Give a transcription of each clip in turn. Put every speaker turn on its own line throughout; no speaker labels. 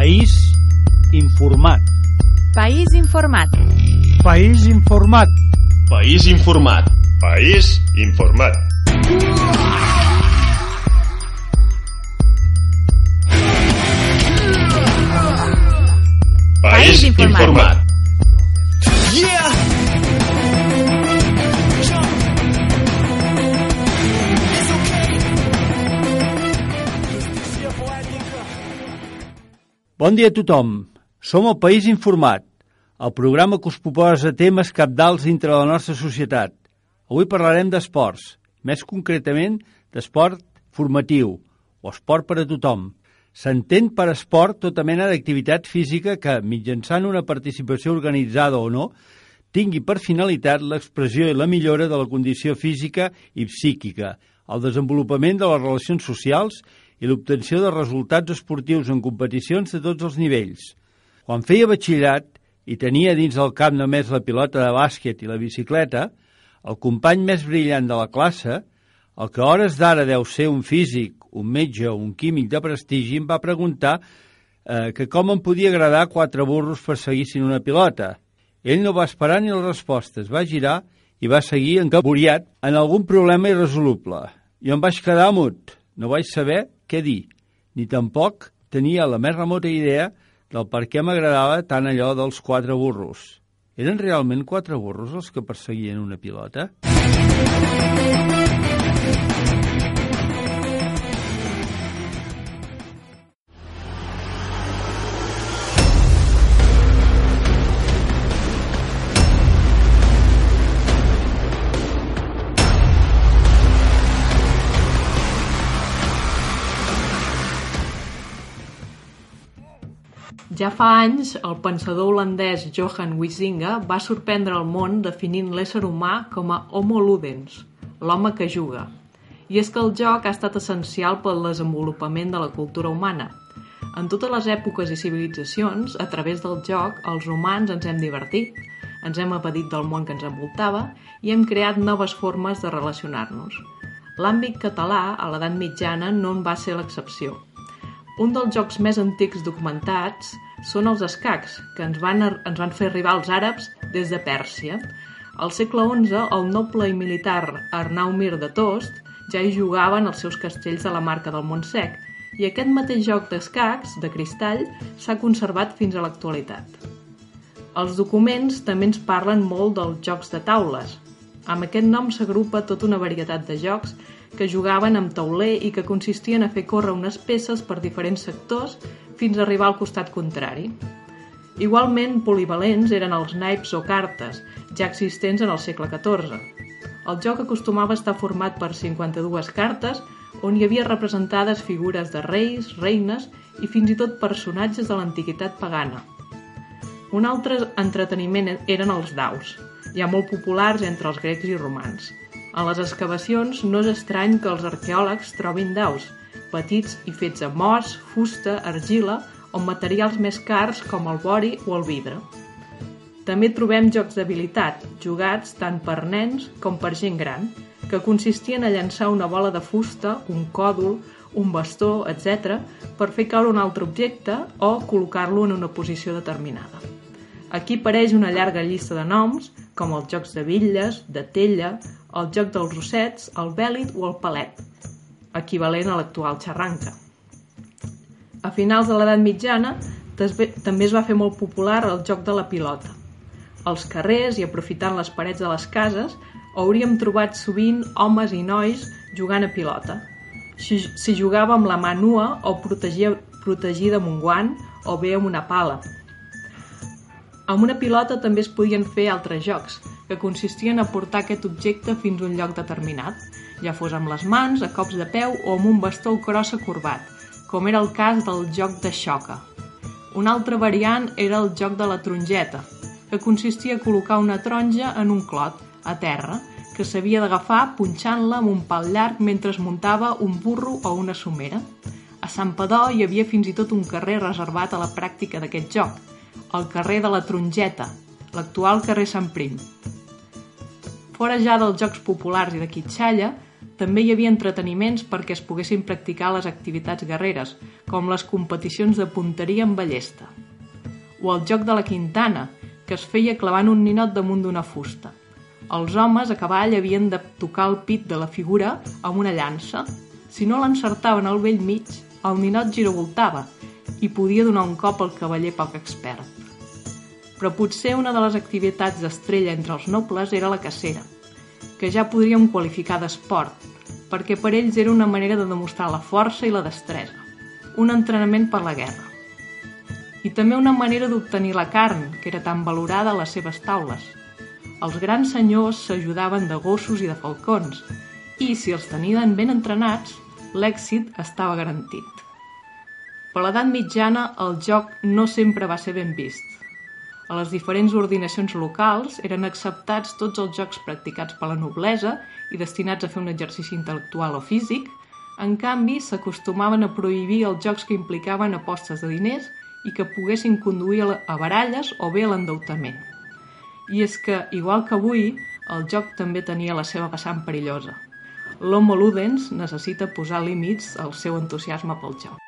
País informat.
País informat.
País informat.
País informat.
País informat.
País
informat.
Bon dia a tothom. Som el País Informat, el programa que us proposa temes capdals dintre la nostra societat. Avui parlarem d'esports, més concretament d'esport formatiu o esport per a tothom. S'entén per esport tota mena d'activitat física que, mitjançant una participació organitzada o no, tingui per finalitat l'expressió i la millora de la condició física i psíquica, el desenvolupament de les relacions socials i l'obtenció de resultats esportius en competicions de tots els nivells. Quan feia batxillerat i tenia dins del cap només la pilota de bàsquet i la bicicleta, el company més brillant de la classe, el que hores d'ara deu ser un físic, un metge o un químic de prestigi, em va preguntar eh, que com em podia agradar quatre burros perseguissin una pilota. Ell no va esperar ni la resposta, es va girar i va seguir encaboriat en algun problema irresoluble. Jo em vaig quedar mut, no vaig saber què dir, ni tampoc tenia la més remota idea del per què m'agradava tant allò dels quatre burros. Eren realment quatre burros els que perseguien una pilota?
Ja fa anys, el pensador holandès Johan Huizinga va sorprendre el món definint l'ésser humà com a homo ludens, l'home que juga. I és que el joc ha estat essencial pel desenvolupament de la cultura humana. En totes les èpoques i civilitzacions, a través del joc, els humans ens hem divertit, ens hem apedit del món que ens envoltava i hem creat noves formes de relacionar-nos. L'àmbit català, a l'edat mitjana, no en va ser l'excepció. Un dels jocs més antics documentats són els escacs, que ens van, ens van fer arribar els àrabs des de Pèrsia. Al segle XI, el noble i militar Arnau Mir de Tost ja hi jugaven els seus castells de la marca del Montsec, i aquest mateix joc d'escacs, de cristall, s'ha conservat fins a l'actualitat. Els documents també ens parlen molt dels jocs de taules. Amb aquest nom s'agrupa tota una varietat de jocs que jugaven amb tauler i que consistien a fer córrer unes peces per diferents sectors fins a arribar al costat contrari. Igualment polivalents eren els naips o cartes, ja existents en el segle XIV. El joc acostumava a estar format per 52 cartes on hi havia representades figures de reis, reines i fins i tot personatges de l'antiguitat pagana. Un altre entreteniment eren els daus, ja molt populars entre els grecs i romans. En les excavacions no és estrany que els arqueòlegs trobin daus, petits i fets amb os, fusta, argila o materials més cars com el vori o el vidre. També trobem jocs d'habilitat, jugats tant per nens com per gent gran, que consistien a llançar una bola de fusta, un còdol, un bastó, etc., per fer caure un altre objecte o col·locar-lo en una posició determinada. Aquí apareix una llarga llista de noms, com els jocs de bitlles, de tella, el joc dels rossets, el bèlit o el palet, equivalent a l'actual xarranca. A finals de l'edat mitjana també es va fer molt popular el joc de la pilota. Als carrers i aprofitant les parets de les cases hauríem trobat sovint homes i nois jugant a pilota. Si, jugava amb la mà nua o protegia, protegida amb un guant o bé amb una pala. Amb una pilota també es podien fer altres jocs, que consistien a portar aquest objecte fins a un lloc determinat, ja fos amb les mans, a cops de peu o amb un bastó crossa corbat, com era el cas del joc de xoca. Una altra variant era el joc de la tronjeta, que consistia a col·locar una taronja en un clot, a terra, que s'havia d'agafar punxant-la amb un pal llarg mentre es muntava un burro o una somera. A Sant Padó hi havia fins i tot un carrer reservat a la pràctica d'aquest joc, el carrer de la Tronjeta, l'actual carrer Sant Prim. Fora ja dels jocs populars i de quitxalla, també hi havia entreteniments perquè es poguessin practicar les activitats guerreres, com les competicions de punteria amb ballesta. O el joc de la quintana, que es feia clavant un ninot damunt d'una fusta. Els homes a cavall havien de tocar el pit de la figura amb una llança. Si no l'encertaven al vell mig, el ninot giravoltava i podia donar un cop al cavaller poc expert. Però potser una de les activitats d'estrella entre els nobles era la cacera, que ja podríem qualificar d'esport, perquè per ells era una manera de demostrar la força i la destresa, un entrenament per la guerra. I també una manera d'obtenir la carn, que era tan valorada a les seves taules. Els grans senyors s'ajudaven de gossos i de falcons, i si els tenien ben entrenats, l'èxit estava garantit. Per l'edat mitjana, el joc no sempre va ser ben vist. A les diferents ordinacions locals eren acceptats tots els jocs practicats per la noblesa i destinats a fer un exercici intel·lectual o físic, en canvi s'acostumaven a prohibir els jocs que implicaven apostes de diners i que poguessin conduir a baralles o bé a l'endeutament. I és que, igual que avui, el joc també tenia la seva vessant perillosa. L'Homo Ludens necessita posar límits al seu entusiasme pel joc.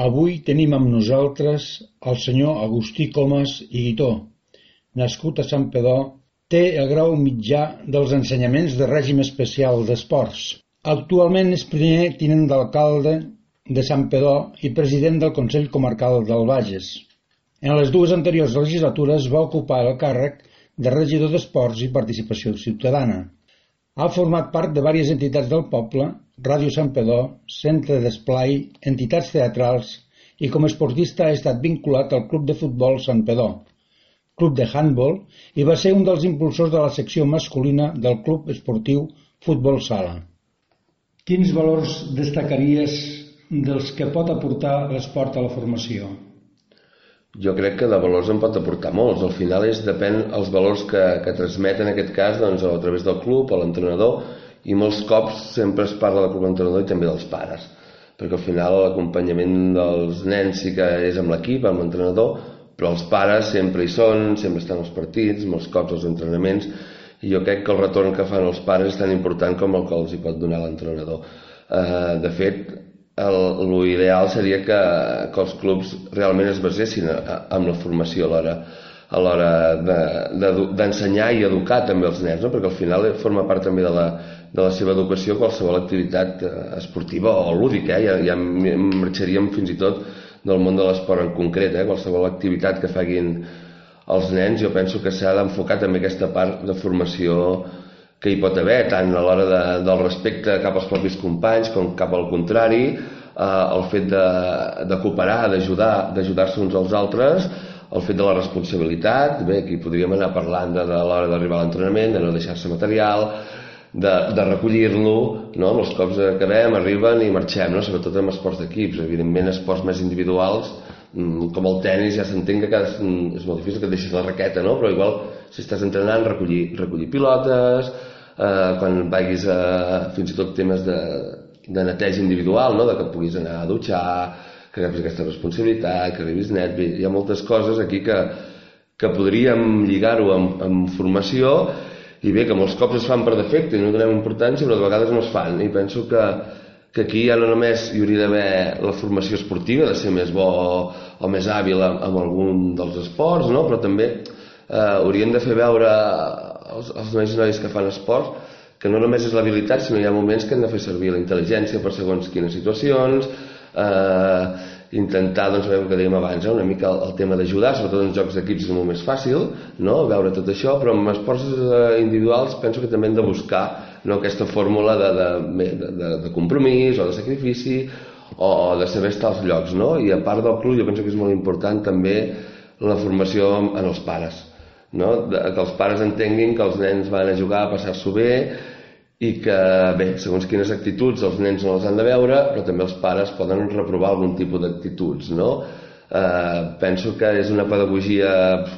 Avui tenim amb nosaltres el senyor Agustí Comas i Guitó, nascut a Santpedor, té el grau mitjà dels ensenyaments de règim especial d'esports. Actualment és primer tinent d'alcalde de Santpedor i president del Consell Comarcal del Bages. En les dues anteriors legislatures va ocupar el càrrec de regidor d'Esports i Participació Ciutadana. Ha format part de diverses entitats del poble, Ràdio Santpedor, Centre d'Esplai, entitats teatrals i com a esportista ha estat vinculat al Club de Futbol Santpedor, Club de Handball i va ser un dels impulsors de la secció masculina del Club Esportiu Futbol Sala. Quins valors destacaries dels que pot aportar l'esport a la formació?
jo crec que de valors en pot aportar molts. Al final és, depèn els valors que, que transmet en aquest cas doncs, a través del club, a l'entrenador, i molts cops sempre es parla del club entrenador i també dels pares, perquè al final l'acompanyament dels nens sí que és amb l'equip, amb l'entrenador, però els pares sempre hi són, sempre estan als partits, molts cops als entrenaments, i jo crec que el retorn que fan els pares és tan important com el que els hi pot donar l'entrenador. Eh, de fet, l'ideal seria que, que els clubs realment es basessin en la formació a l'hora a l'hora d'ensenyar de, de, i educar també els nens, no? perquè al final forma part també de la, de la seva educació qualsevol activitat eh, esportiva o lúdica, eh? ja, ja marxaríem fins i tot del món de l'esport en concret, eh? qualsevol activitat que facin els nens, jo penso que s'ha d'enfocar també aquesta part de formació que hi pot haver, tant a l'hora de, del respecte cap als propis companys com cap al contrari, eh, el fet de, de cooperar, d'ajudar, d'ajudar-se uns als altres, el fet de la responsabilitat, bé, aquí podríem anar parlant de, de l'hora d'arribar a l'entrenament, de no deixar-se material, de, de recollir-lo, no? amb els cops acabem, arriben i marxem, no? sobretot amb esports d'equips, evidentment esports més individuals, mm, com el tennis ja s'entén que cada, mm, és molt difícil que et deixis la raqueta, no? però igual si estàs entrenant recollir, recollir pilotes, eh, quan vagis a fins i tot temes de, de neteja individual, no? de que puguis anar a dutxar, que agafis aquesta responsabilitat, que arribis net, bé, hi ha moltes coses aquí que, que podríem lligar-ho amb, amb formació i bé, que molts cops es fan per defecte i no donem importància, però de vegades no es fan i penso que, que aquí ja no només hi hauria d'haver la formació esportiva, de ser més bo o més hàbil amb, algun dels esports, no? però també eh, haurien de fer veure els, els nois i noies que fan esport que no només és l'habilitat, sinó hi ha moments que han de fer servir la intel·ligència per segons quines situacions, eh, intentar, doncs, veure que dèiem abans, eh, una mica el, el tema d'ajudar, sobretot en jocs d'equips és molt més fàcil, no?, veure tot això, però en esports eh, individuals penso que també hem de buscar no, aquesta fórmula de, de, de, de compromís o de sacrifici o de saber estar als llocs, no? I a part del club jo penso que és molt important també la formació en els pares no? que els pares entenguin que els nens van a jugar, a passar-s'ho bé i que, bé, segons quines actituds els nens no les han de veure, però també els pares poden reprovar algun tipus d'actituds, no? Eh, penso que és una pedagogia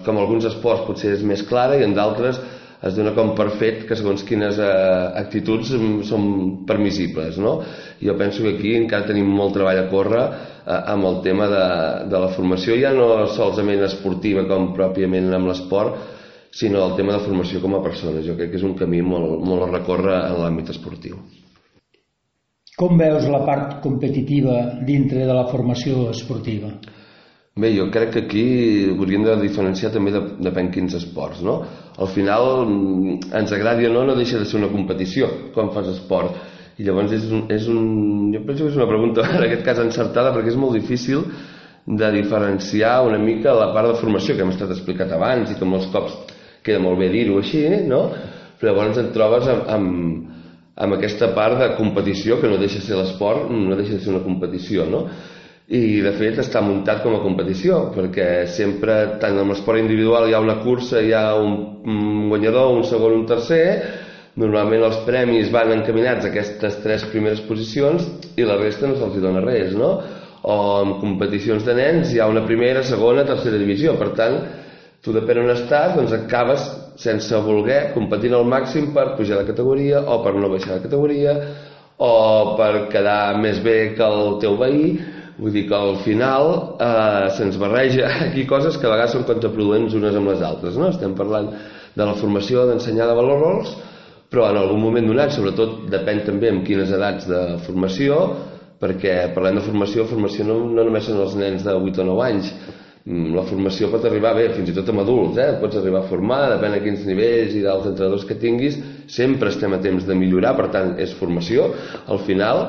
que en alguns esports potser és més clara i en d'altres es dona com per fet que segons quines eh, actituds són permissibles, no? Jo penso que aquí encara tenim molt treball a córrer eh, amb el tema de, de la formació, ja no solament esportiva com pròpiament amb l'esport, sinó el tema de formació com a persona. Jo crec que és un camí molt, molt a recórrer en l'àmbit esportiu.
Com veus la part competitiva dintre de la formació esportiva?
Bé, jo crec que aquí hauríem de diferenciar també de, depèn quins esports, no? Al final, ens agradi o no, no deixa de ser una competició quan fas esport. I llavors és un, és un, jo penso que és una pregunta en aquest cas encertada perquè és molt difícil de diferenciar una mica la part de formació que hem estat explicat abans i que molts cops queda molt bé dir-ho així, no? Però llavors et trobes amb, amb, amb aquesta part de competició que no deixa de ser l'esport, no deixa de ser una competició, no? i de fet està muntat com a competició perquè sempre, tant en l'esport individual hi ha una cursa, hi ha un guanyador, un segon, un tercer normalment els premis van encaminats a aquestes tres primeres posicions i la resta no se'ls dona res no? o en competicions de nens hi ha una primera, segona, tercera divisió per tant, tu depèn on estàs doncs acabes sense voler competint al màxim per pujar de categoria o per no baixar de categoria o per quedar més bé que el teu veí Vull dir que al final eh, se'ns barreja aquí coses que a vegades són contraproduents unes amb les altres. No? Estem parlant de la formació, d'ensenyar de valors, però en algun moment donat, sobretot depèn també amb quines edats de formació, perquè parlem de formació, formació no, no només són els nens de 8 o 9 anys, la formació pot arribar bé, fins i tot amb adults, eh? pots arribar a formar, depèn de quins nivells i dels entrenadors que tinguis, sempre estem a temps de millorar, per tant, és formació, al final,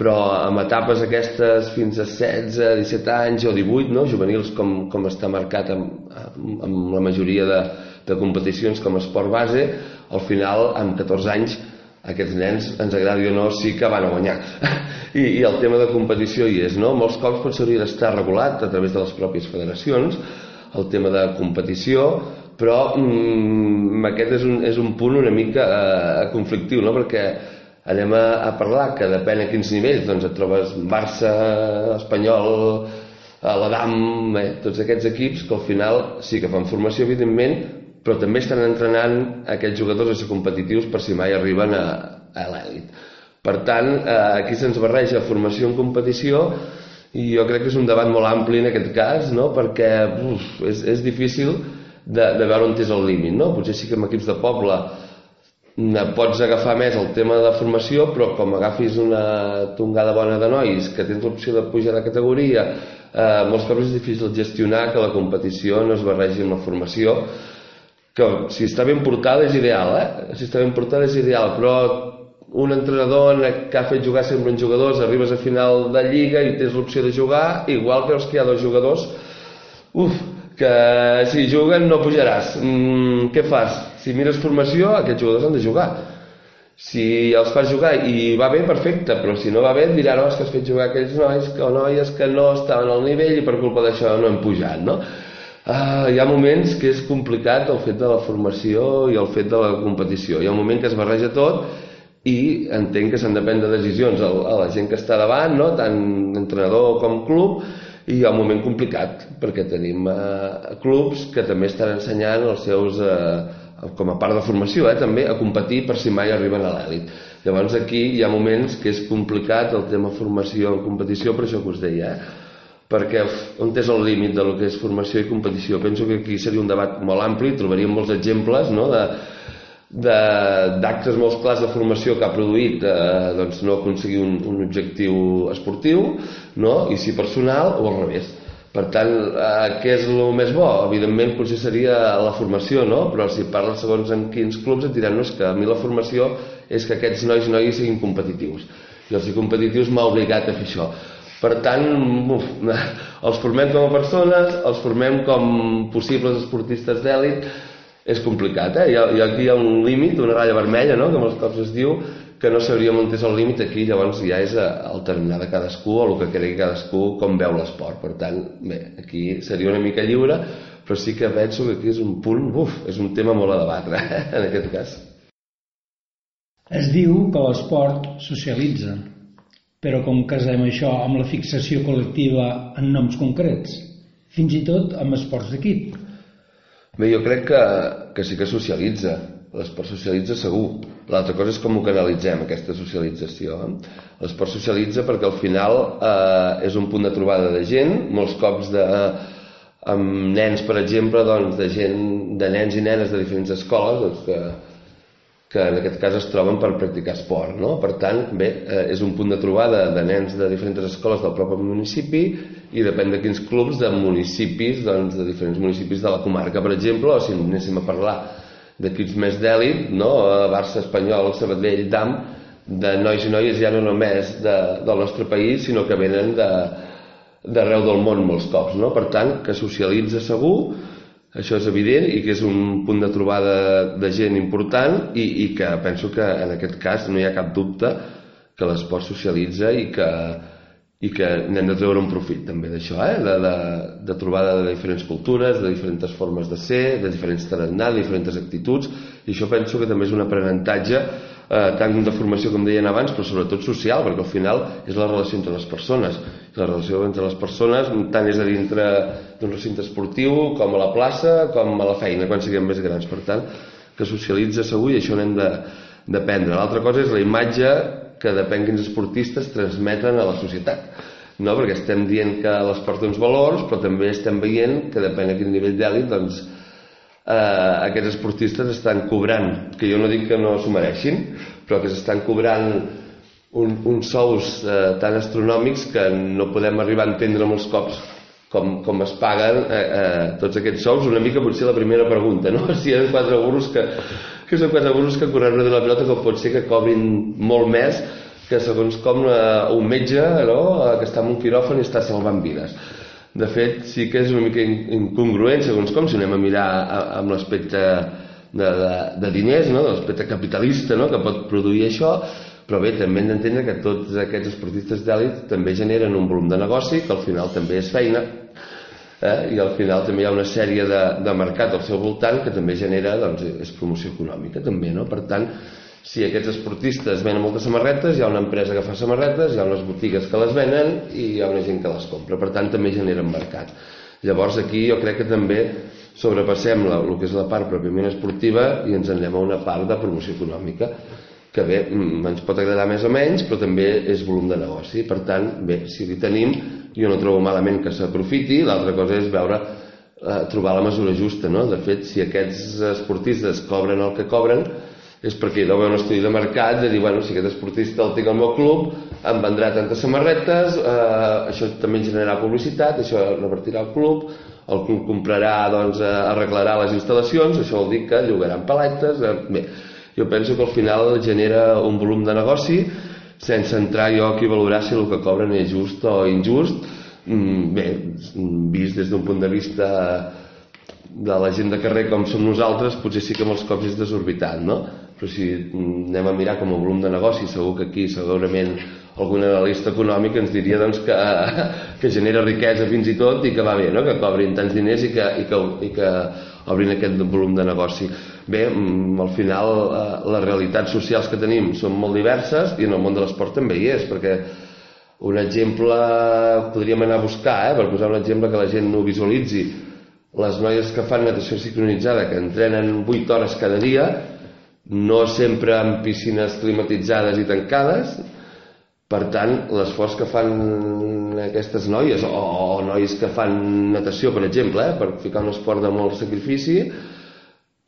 però amb etapes aquestes fins a 16, 17 anys o 18, no? juvenils com, com està marcat amb, amb la majoria de, de competicions com a esport base, al final, amb 14 anys, aquests nens, ens agradi o no, sí que van a guanyar. I, I el tema de competició hi és, no? Molts cops pot s'hauria d'estar regulat a través de les pròpies federacions, el tema de competició, però mm, aquest és un, és un punt una mica eh, conflictiu, no? perquè anem a, a parlar que depèn a quins nivells doncs et trobes Barça, Espanyol l'Adam, eh, tots aquests equips que al final sí que fan formació evidentment però també estan entrenant aquests jugadors a ser competitius per si mai arriben a, a l'èlit per tant eh, aquí se'ns barreja formació en competició i jo crec que és un debat molt ampli en aquest cas no? perquè uf, és, és difícil de, de veure on és el límit no? potser sí que en equips de poble pots agafar més el tema de formació, però com agafis una tongada bona de nois que tens l'opció de pujar de categoria, eh, molts cops és difícil gestionar que la competició no es barregi amb la formació, que si està ben portada és ideal, eh? Si està ben portada és ideal, però un entrenador que ha fet jugar sempre en jugadors, arribes a final de lliga i tens l'opció de jugar, igual creus que hi ha dos jugadors, uf, que si juguen no pujaràs. Mm, què fas? Si mires formació, aquests jugadors han de jugar. Si els fas jugar i va bé, perfecte, però si no va bé diran, no, és que has fet jugar aquells nois o noies que no estaven al nivell i per culpa d'això no hem pujat, no? Uh, hi ha moments que és complicat el fet de la formació i el fet de la competició. Hi ha un moment que es barreja tot i entenc que s'han de prendre decisions a, la gent que està davant, no? tant entrenador com club, i hi ha un moment complicat perquè tenim eh, clubs que també estan ensenyant els seus eh, com a part de formació eh, també a competir per si mai arriben a l'èlit llavors aquí hi ha moments que és complicat el tema formació en competició per això que us deia eh? Perquè on és el límit de lo que és formació i competició penso que aquí seria un debat molt ampli trobaríem molts exemples no? de, d'actes molt clars de formació que ha produït eh, doncs no aconseguir un, un objectiu esportiu no? i si personal o al revés per tant, eh, què és el més bo? evidentment potser seria la formació no? però si parles segons en quins clubs et diran no, és que a mi la formació és que aquests nois i noies siguin competitius i els competitius m'ha obligat a fer això per tant, uf, els formem com a persones, els formem com possibles esportistes d'èlit, és complicat, eh? Ha, aquí hi ha un límit, una ratlla vermella, no?, que molts cops es diu, que no sabríem on és el límit aquí, llavors ja és el terminar de cadascú o el que cregui cadascú com veu l'esport. Per tant, bé, aquí seria una mica lliure, però sí que penso que aquí és un punt, uf, és un tema molt a debatre, eh? en aquest cas.
Es diu que l'esport socialitza, però com casem això amb la fixació col·lectiva en noms concrets, fins i tot amb esports d'equip.
Bé, jo crec que, que sí que socialitza. l'esport socialitza segur. L'altra cosa és com ho canalitzem, aquesta socialització. Eh? L'esport socialitza perquè al final eh, és un punt de trobada de gent, molts cops de, amb nens, per exemple, doncs, de gent, de nens i nenes de diferents escoles, doncs, que, que en aquest cas es troben per practicar esport. No? Per tant, bé, eh, és un punt de trobada de nens de diferents escoles del propi municipi i depèn de quins clubs de municipis, doncs, de diferents municipis de la comarca, per exemple, o si anéssim a parlar d'equips més d'èlit, no? Barça, Espanyol, Sabadell, DAM, de nois i noies ja no només de, del nostre país, sinó que venen de d'arreu del món molts cops, no? Per tant, que socialitza segur, això és evident, i que és un punt de trobada de gent important i, i que penso que en aquest cas no hi ha cap dubte que l'esport socialitza i que, i que n'hem de treure un profit també d'això, eh? de, de, de trobada de diferents cultures, de diferents formes de ser, de diferents tarannà, de diferents actituds, i això penso que també és un aprenentatge eh, tant de formació com deien abans, però sobretot social, perquè al final és la relació entre les persones. La relació entre les persones tant és a dintre d'un recinte esportiu, com a la plaça, com a la feina, quan siguem més grans. Per tant, que socialitza segur i això n'hem d'aprendre. L'altra cosa és la imatge que depèn quins esportistes transmeten a la societat. No? Perquè estem dient que l'esport té uns valors, però també estem veient que depèn a quin nivell d'èlit, doncs, eh, aquests esportistes estan cobrant, que jo no dic que no s'ho mereixin, però que s'estan cobrant un, uns sous eh, tan astronòmics que no podem arribar a entendre molts cops com, com es paguen eh, eh, tots aquests sous, una mica potser la primera pregunta, no? Si ha quatre euros que, que són quatre burros que corren de la pilota que pot ser que cobrin molt més que segons com uh, un metge no? Uh, que està en un quiròfan i està salvant vides. De fet, sí que és una mica incongruent, segons com, si anem a mirar amb l'aspecte de, de, de diners, no? de l'aspecte capitalista no? que pot produir això, però bé, també hem d'entendre que tots aquests esportistes d'èlit també generen un volum de negoci, que al final també és feina, eh? i al final també hi ha una sèrie de, de mercat al seu voltant que també genera, doncs, és promoció econòmica també, no? Per tant, si aquests esportistes venen moltes samarretes, hi ha una empresa que fa samarretes, hi ha unes botigues que les venen i hi ha una gent que les compra, per tant també generen mercat. Llavors aquí jo crec que també sobrepassem la, el que és la part pròpiament esportiva i ens anem a una part de promoció econòmica que bé, mm, ens pot agradar més o menys, però també és volum de negoci. Per tant, bé, si li tenim, jo no trobo malament que s'aprofiti, l'altra cosa és veure, eh, trobar la mesura justa, no? De fet, si aquests esportistes cobren el que cobren, és perquè deu haver un estudi de mercat de dir, bueno, si aquest esportista el tinc al meu club, em vendrà tantes samarretes, eh, això també generarà publicitat, això revertirà al club, el club comprarà, doncs, eh, arreglarà les instal·lacions, això vol dir que llogaran paletes, eh, bé, jo penso que al final genera un volum de negoci sense entrar jo aquí a valorar si el que cobren és just o injust mm, bé, vist des d'un punt de vista de la gent de carrer com som nosaltres potser sí que molts cops és desorbitat no? Però si anem a mirar com a volum de negoci segur que aquí segurament algun analista econòmic ens diria doncs, que, que genera riquesa fins i tot i que va bé, no? que cobrin tants diners i que, i que, i que obrin aquest volum de negoci. Bé, mm, al final eh, les realitats socials que tenim són molt diverses i en el món de l'esport també hi és, perquè un exemple podríem anar a buscar, eh, per posar un exemple que la gent no visualitzi. Les noies que fan natació sincronitzada, que entrenen 8 hores cada dia, no sempre en piscines climatitzades i tancades, per tant, l'esforç que fan aquestes noies, o, o nois que fan natació, per exemple, eh, per ficar un esport de molt sacrifici,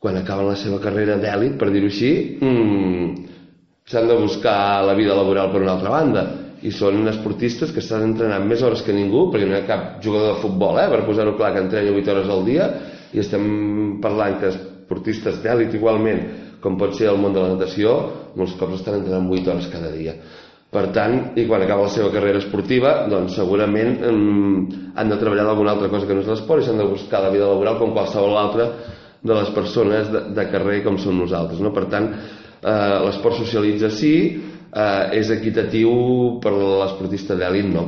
quan acaben la seva carrera d'èlit, per dir-ho així, mmm, s'han de buscar la vida laboral per una altra banda. I són esportistes que estan entrenant més hores que ningú, perquè no hi ha cap jugador de futbol, eh, per posar-ho clar, que entrena 8 hores al dia, i estem parlant que esportistes d'èlit igualment, com pot ser el món de la natació, molts cops estan entrenant 8 hores cada dia. Per tant, i quan acaba la seva carrera esportiva, doncs segurament eh, han de treballar d'alguna altra cosa que no és l'esport i s'han de buscar la vida laboral com qualsevol altra de les persones de, de carrer com som nosaltres. No? Per tant, eh, l'esport socialitza sí, eh, és equitatiu per l'esportista d'èlit no,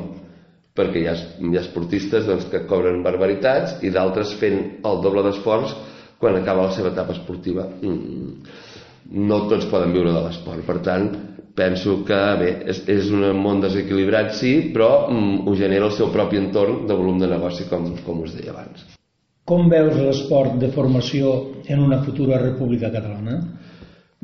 perquè hi ha, hi ha esportistes doncs, que cobren barbaritats i d'altres fent el doble d'esforç quan acaba la seva etapa esportiva. Mm, no tots poden viure de l'esport, per tant, penso que bé, és, és un món desequilibrat sí, però mm, ho genera el seu propi entorn de volum de negoci com, com us deia abans.
Com veus l'esport de formació en una futura república catalana?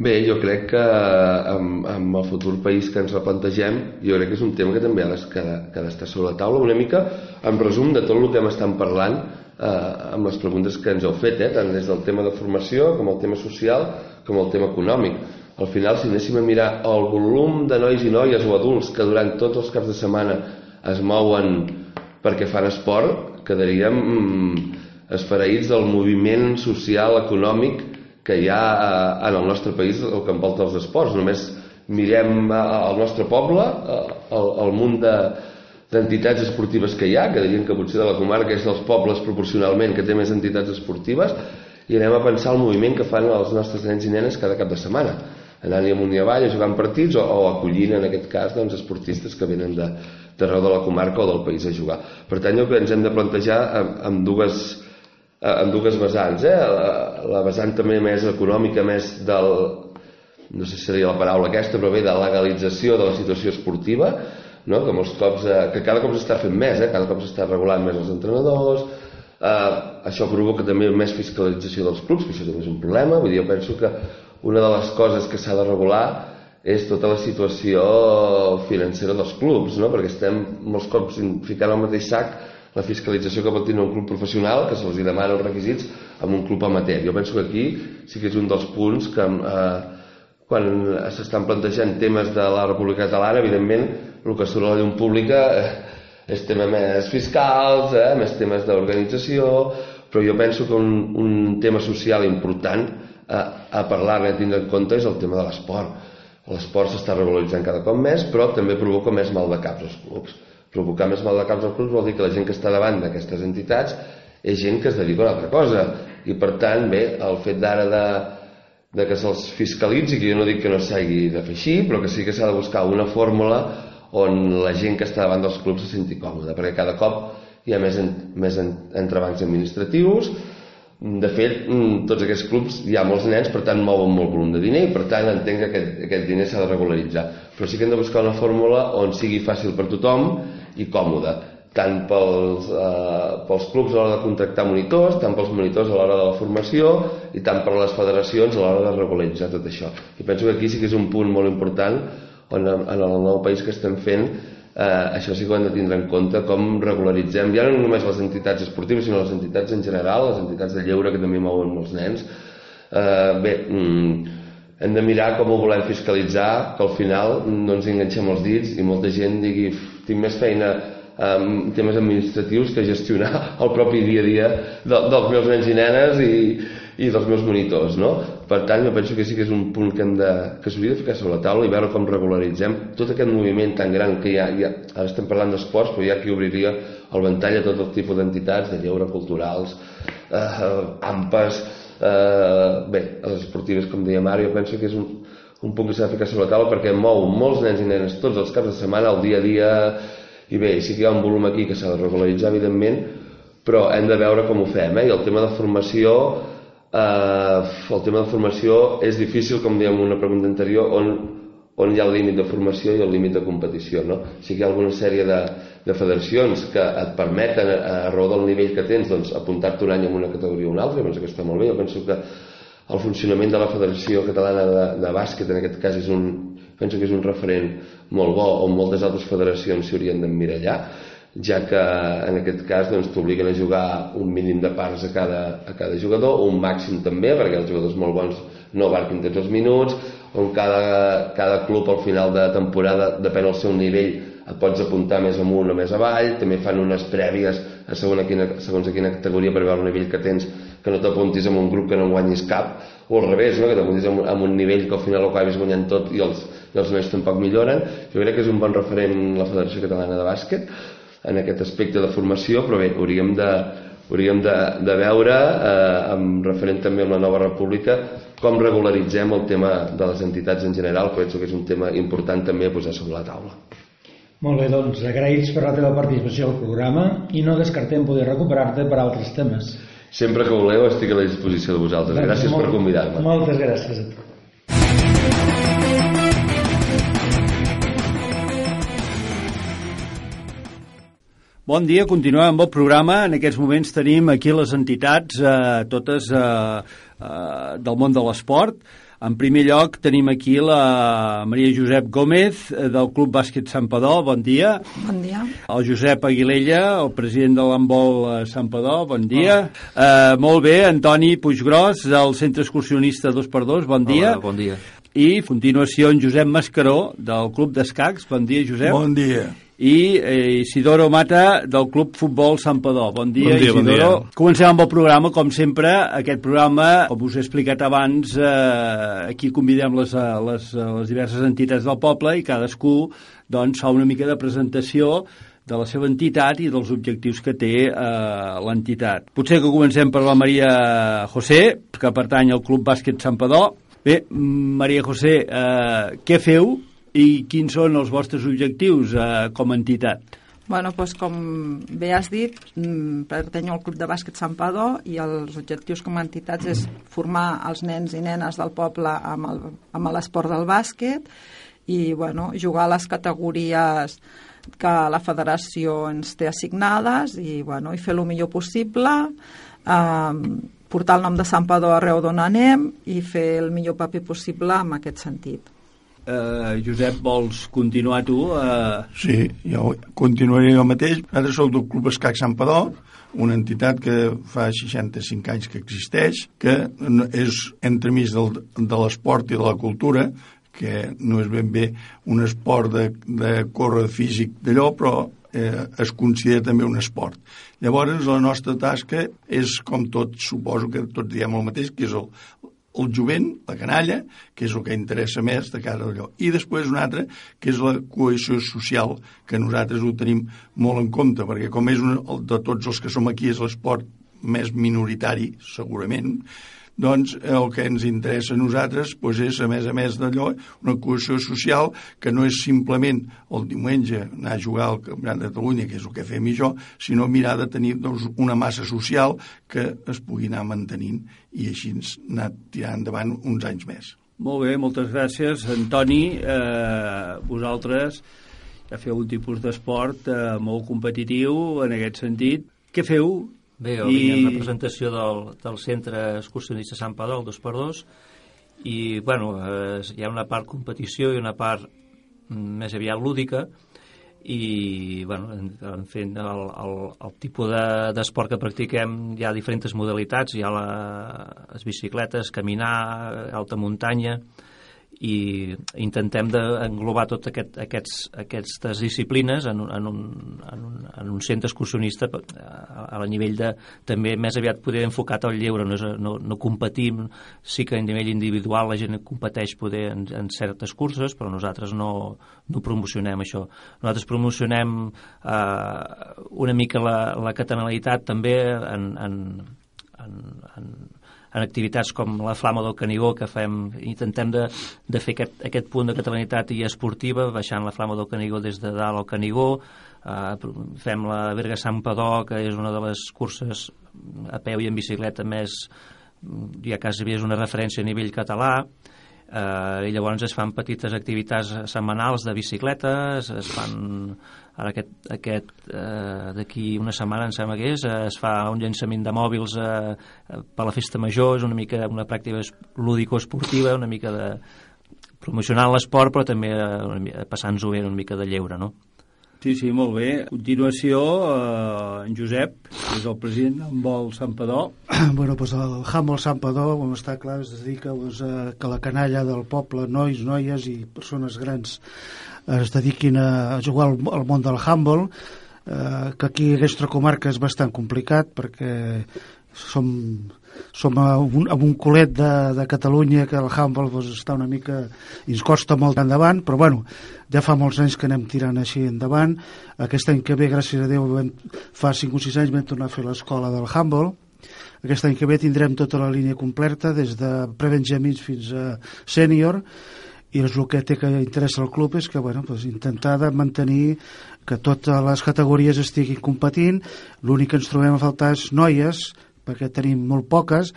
Bé, jo crec que amb, amb el futur país que ens replantegem, jo crec que és un tema que també ha d'estar sobre la taula, una mica en resum de tot el que hem estat parlant eh, amb les preguntes que ens heu fet, eh, tant des del tema de formació com el tema social com el tema econòmic. Al final, si anéssim a mirar el volum de nois i noies o adults que durant tots els caps de setmana es mouen perquè fan esport, quedaríem mm, esfereïts del moviment social, econòmic que hi ha eh, en el nostre país el que envolta els esports. Només mirem eh, nostre poble, el, el munt de, d'entitats esportives que hi ha, que dirien que potser de la comarca és dels pobles proporcionalment que té més entitats esportives, i anem a pensar el moviment que fan els nostres nens i nenes cada cap de setmana anant-hi amunt i avall en partits o, o acollint en aquest cas doncs, esportistes que venen de, d'arreu de la comarca o del país a jugar. Per tant, jo que ens hem de plantejar amb, amb dues amb dues vessants, eh? la, la vessant també més econòmica, més del, no sé si seria la paraula aquesta, però bé, de legalització de la situació esportiva, no? que molts cops, eh, que cada cop s'està fent més, eh? cada cop s'està regulant més els entrenadors, eh, això provoca també més fiscalització dels clubs, que això també és un problema, vull dir, jo penso que una de les coses que s'ha de regular és tota la situació financera dels clubs, no? perquè estem molts cops ficant al mateix sac la fiscalització que pot tenir un club professional, que se'ls demana els requisits, amb un club amateur. Jo penso que aquí sí que és un dels punts que eh, quan s'estan plantejant temes de la República Catalana, evidentment, el que surt a la llum pública eh, és tema més fiscals, eh, més temes d'organització, però jo penso que un, un tema social important a, a parlar i tindre en compte és el tema de l'esport. L'esport s'està regularitzant cada cop més, però també provoca més mal de caps als clubs provocar més mal de caps als clubs vol dir que la gent que està davant d'aquestes entitats és gent que es dedica a una altra cosa i per tant, bé, el fet d'ara de, de que se'ls fiscalitzi que jo no dic que no s'hagi de fer així però que sí que s'ha de buscar una fórmula on la gent que està davant dels clubs se senti còmoda perquè cada cop hi ha més, en, més en, entrebancs administratius de fet, mm, tots aquests clubs hi ha molts nens, per tant mouen molt volum de diner i per tant entenc que aquest, aquest diner s'ha de regularitzar. Però sí que hem de buscar una fórmula on sigui fàcil per tothom i còmode, tant pels, eh, pels clubs a l'hora de contractar monitors, tant pels monitors a l'hora de la formació i tant per les federacions a l'hora de regularitzar tot això. I penso que aquí sí que és un punt molt important on en el nou país que estem fent eh, això sí que ho hem de tindre en compte com regularitzem, ja no només les entitats esportives sinó les entitats en general les entitats de lleure que també mouen molts nens eh, bé mm, hem de mirar com ho volem fiscalitzar que al final no ens enganxem els dits i molta gent digui tinc més feina amb temes administratius que gestionar el propi dia a dia de, dels meus nens i nenes i, i dels meus monitors, no? Per tant, jo penso que sí que és un punt que, hem de, que s'hauria de ficar sobre la taula i veure com regularitzem tot aquest moviment tan gran que hi ha, hi ha ara estem parlant d'esports, però hi ha qui obriria el ventall a tot el tipus d'entitats, de lleure culturals, eh, ampes, eh, bé, les esportives, com deia Mario, penso que és un, un punt que s'ha de ficar sobre la taula perquè mou molts nens i nenes tots els caps de setmana, el dia a dia, i bé, sí que hi ha un volum aquí que s'ha de regularitzar, evidentment, però hem de veure com ho fem, eh? I el tema de formació, eh, el tema de formació és difícil, com dèiem en una pregunta anterior, on, on hi ha el límit de formació i el límit de competició, no? Sí que hi ha alguna sèrie de, de federacions que et permeten, a, a raó del nivell que tens, doncs, apuntar-te un any en una categoria o una altra, penso que està molt bé, jo penso que el funcionament de la Federació Catalana de, de Bàsquet en aquest cas és un, penso que és un referent molt bo on moltes altres federacions s'haurien d'emmirallar ja que en aquest cas doncs, t'obliguen a jugar un mínim de parts a cada, a cada jugador, un màxim també perquè els jugadors molt bons no abarquin tots els minuts on cada, cada club al final de temporada depèn del seu nivell et pots apuntar més amunt o més avall també fan unes prèvies a segons a quina, segons a quina categoria per veure el nivell que tens que no t'apuntis en un grup que no guanyis cap o al revés, no? que t'apuntis en, en un nivell que al final ho acabis guanyant tot i els, i els nois tampoc milloren jo crec que és un bon referent la Federació Catalana de Bàsquet en aquest aspecte de formació però bé, hauríem de, hauríem de, de veure eh, amb referent també amb la nova república com regularitzem el tema de les entitats en general, penso que és un tema important també a posar sobre la taula.
Molt bé, doncs agraïts per la teva participació al programa i no descartem poder recuperar-te per altres temes.
Sempre que voleu estic a la disposició de vosaltres. Gràcies molt, per convidar-me.
Moltes gràcies a tu.
Bon dia, continuem amb el programa. En aquests moments tenim aquí les entitats, eh, totes eh, eh, del món de l'esport. En primer lloc tenim aquí la Maria Josep Gómez eh, del Club Bàsquet Sant Padó, bon dia.
Bon dia.
El Josep Aguilella, el president de l'handbol eh, Sant Padó, bon dia. Uh, molt bé, Antoni Puiggròs del Centre Excursionista 2x2, bon dia.
Hola, bon dia.
I a continuació en Josep Mascaró del Club d'Escacs, bon dia Josep.
Bon dia
i eh, Isidoro Mata del Club Futbol Sant Padó. Bon dia,
bon dia
Isidoro.
Bon dia.
Comencem amb el programa, com sempre. Aquest programa, com us he explicat abans, eh, aquí convidem les, eh, les, eh, les diverses entitats del poble i cadascú doncs, fa una mica de presentació de la seva entitat i dels objectius que té eh, l'entitat. Potser que comencem per la Maria José, que pertany al Club Bàsquet Sant Padó. Bé, Maria José, eh, què feu i quins són els vostres objectius eh, com a entitat?
Bueno, doncs, com bé has dit, mm, pertanyo al Club de Bàsquet Sant Padó i els objectius com a entitats és formar els nens i nenes del poble amb l'esport del bàsquet i bueno, jugar a les categories que la federació ens té assignades i, bueno, i fer el millor possible, eh, portar el nom de Sant Padó arreu d'on anem i fer el millor paper possible en aquest sentit.
Uh, Josep, vols continuar tu? Uh...
Sí, jo continuaré jo mateix. Ara sóc del Club Escac Sant Padó, una entitat que fa 65 anys que existeix, que és entremig del, de l'esport i de la cultura, que no és ben bé un esport de, de córrer físic d'allò, però eh, es considera també un esport. Llavors, la nostra tasca és, com tot, suposo que tots diem el mateix, que és el, el jovent, la canalla, que és el que interessa més de cara allò. I després un altre, que és la cohesió social, que nosaltres ho tenim molt en compte, perquè com és un, de tots els que som aquí és l'esport més minoritari, segurament, doncs el que ens interessa a nosaltres doncs és, a més a més d'allò, una cohesió social que no és simplement el diumenge anar a jugar al Campionat de Catalunya, que és el que fem i jo, sinó mirar de tenir doncs, una massa social que es pugui anar mantenint i així anar tirant endavant uns anys més.
Molt bé, moltes gràcies. Antoni, eh, vosaltres ja feu un tipus d'esport eh, molt competitiu en aquest sentit. Què feu
Bé, jo I... en representació del, del centre excursionista Sant Padó, el 2x2, i bueno, eh, hi ha una part competició i una part més aviat lúdica, i bueno, en, en fent el, el, el tipus d'esport de, que practiquem hi ha diferents modalitats, hi ha la, les bicicletes, caminar, alta muntanya, i intentem d'englobar totes aquest, aquests, aquestes disciplines en, en, un, en, un, en un centre excursionista a, a nivell de també més aviat poder enfocat al lleure. No, és, no, no competim sí que a nivell individual la gent competeix poder en, en certes curses però nosaltres no, no promocionem això. Nosaltres promocionem eh, una mica la, la catalanitat també en, en, en, en en activitats com la Flama del Canigó, que fem, intentem de, de fer aquest, aquest punt de catalanitat i esportiva, baixant la Flama del Canigó des de dalt al Canigó, eh, fem la Berga Sant Padó, que és una de les curses a peu i en bicicleta més, ja quasi és una referència a nivell català, eh, i llavors es fan petites activitats setmanals de bicicletes, es fan ara aquest, aquest eh, d'aquí una setmana em sembla que és, eh, es fa un llançament de mòbils eh, per la festa major, és una mica una pràctica lúdico-esportiva, una mica de promocionant l'esport però també eh, passant-nos bé una mica de lleure, no?
Sí, sí, molt bé. A continuació, eh, en Josep, que és el president d'Handbol Sant Padó.
Bueno, doncs el Handbol Sant Padó, com està clar, es dedica doncs, a que la canalla del poble, nois, noies i persones grans es dediquin a jugar al, al món del handball, eh, que aquí a aquesta comarca és bastant complicat perquè som som a un, a un colet de, de Catalunya que el handball doncs, està una mica i ens costa molt endavant, però bueno ja fa molts anys que anem tirant així endavant. Aquest any que ve, gràcies a Déu vam, fa 5 o 6 anys vam tornar a fer l'escola del handball. Aquest any que ve tindrem tota la línia completa des de prebenjamins fins a sènior i és el que té que interessa al club és que bueno, pues, intentar de mantenir que totes les categories estiguin competint l'únic que ens trobem a faltar és noies perquè tenim molt poques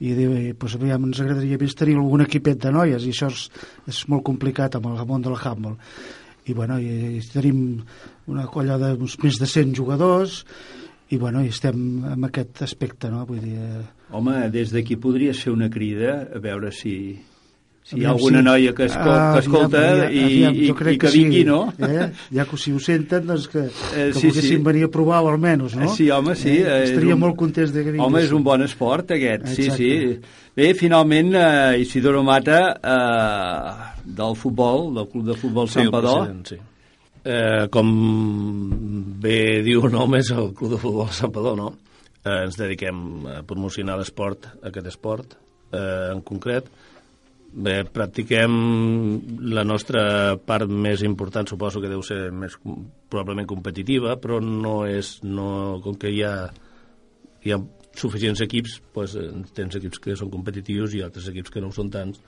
i pues, aviam, ens agradaria més tenir algun equipet de noies i això és, és molt complicat amb el món del handball i, bueno, i, i tenim una colla de uns més de 100 jugadors i, bueno, i estem en aquest aspecte no? Vull dir, eh...
Home, des d'aquí podries fer una crida a veure si si hi ha alguna
sí.
noia que, escol,
Ah,
que escolta
aviam,
i,
aviam,
i,
crec
i que vingui,
sí,
no?
Eh? Ja que si ho senten, doncs que,
Eh,
que
sí,
poguessin
sí.
venir a provar-ho almenys, no?
Sí, home, sí.
Eh?
és
Estaria
un-
molt contents de que vinguessin.
Home, és un bon esport, aquest, sí,
Exacte.
sí. Bé, finalment, eh, Isidoro Mata, eh, del futbol, del Club de Futbol
Sí,
Santpedor,
president, sí. Eh, com bé diu el nom, és el Club de Futbol Santpedor, no? Eh, ens dediquem a promocionar l'esport, aquest esport eh, en concret. Bé, practiquem la nostra part més important, suposo que deu ser més probablement competitiva, però no és, no, com que hi ha, hi ha suficients equips, doncs, tens equips que són competitius i altres equips que no ho són tants,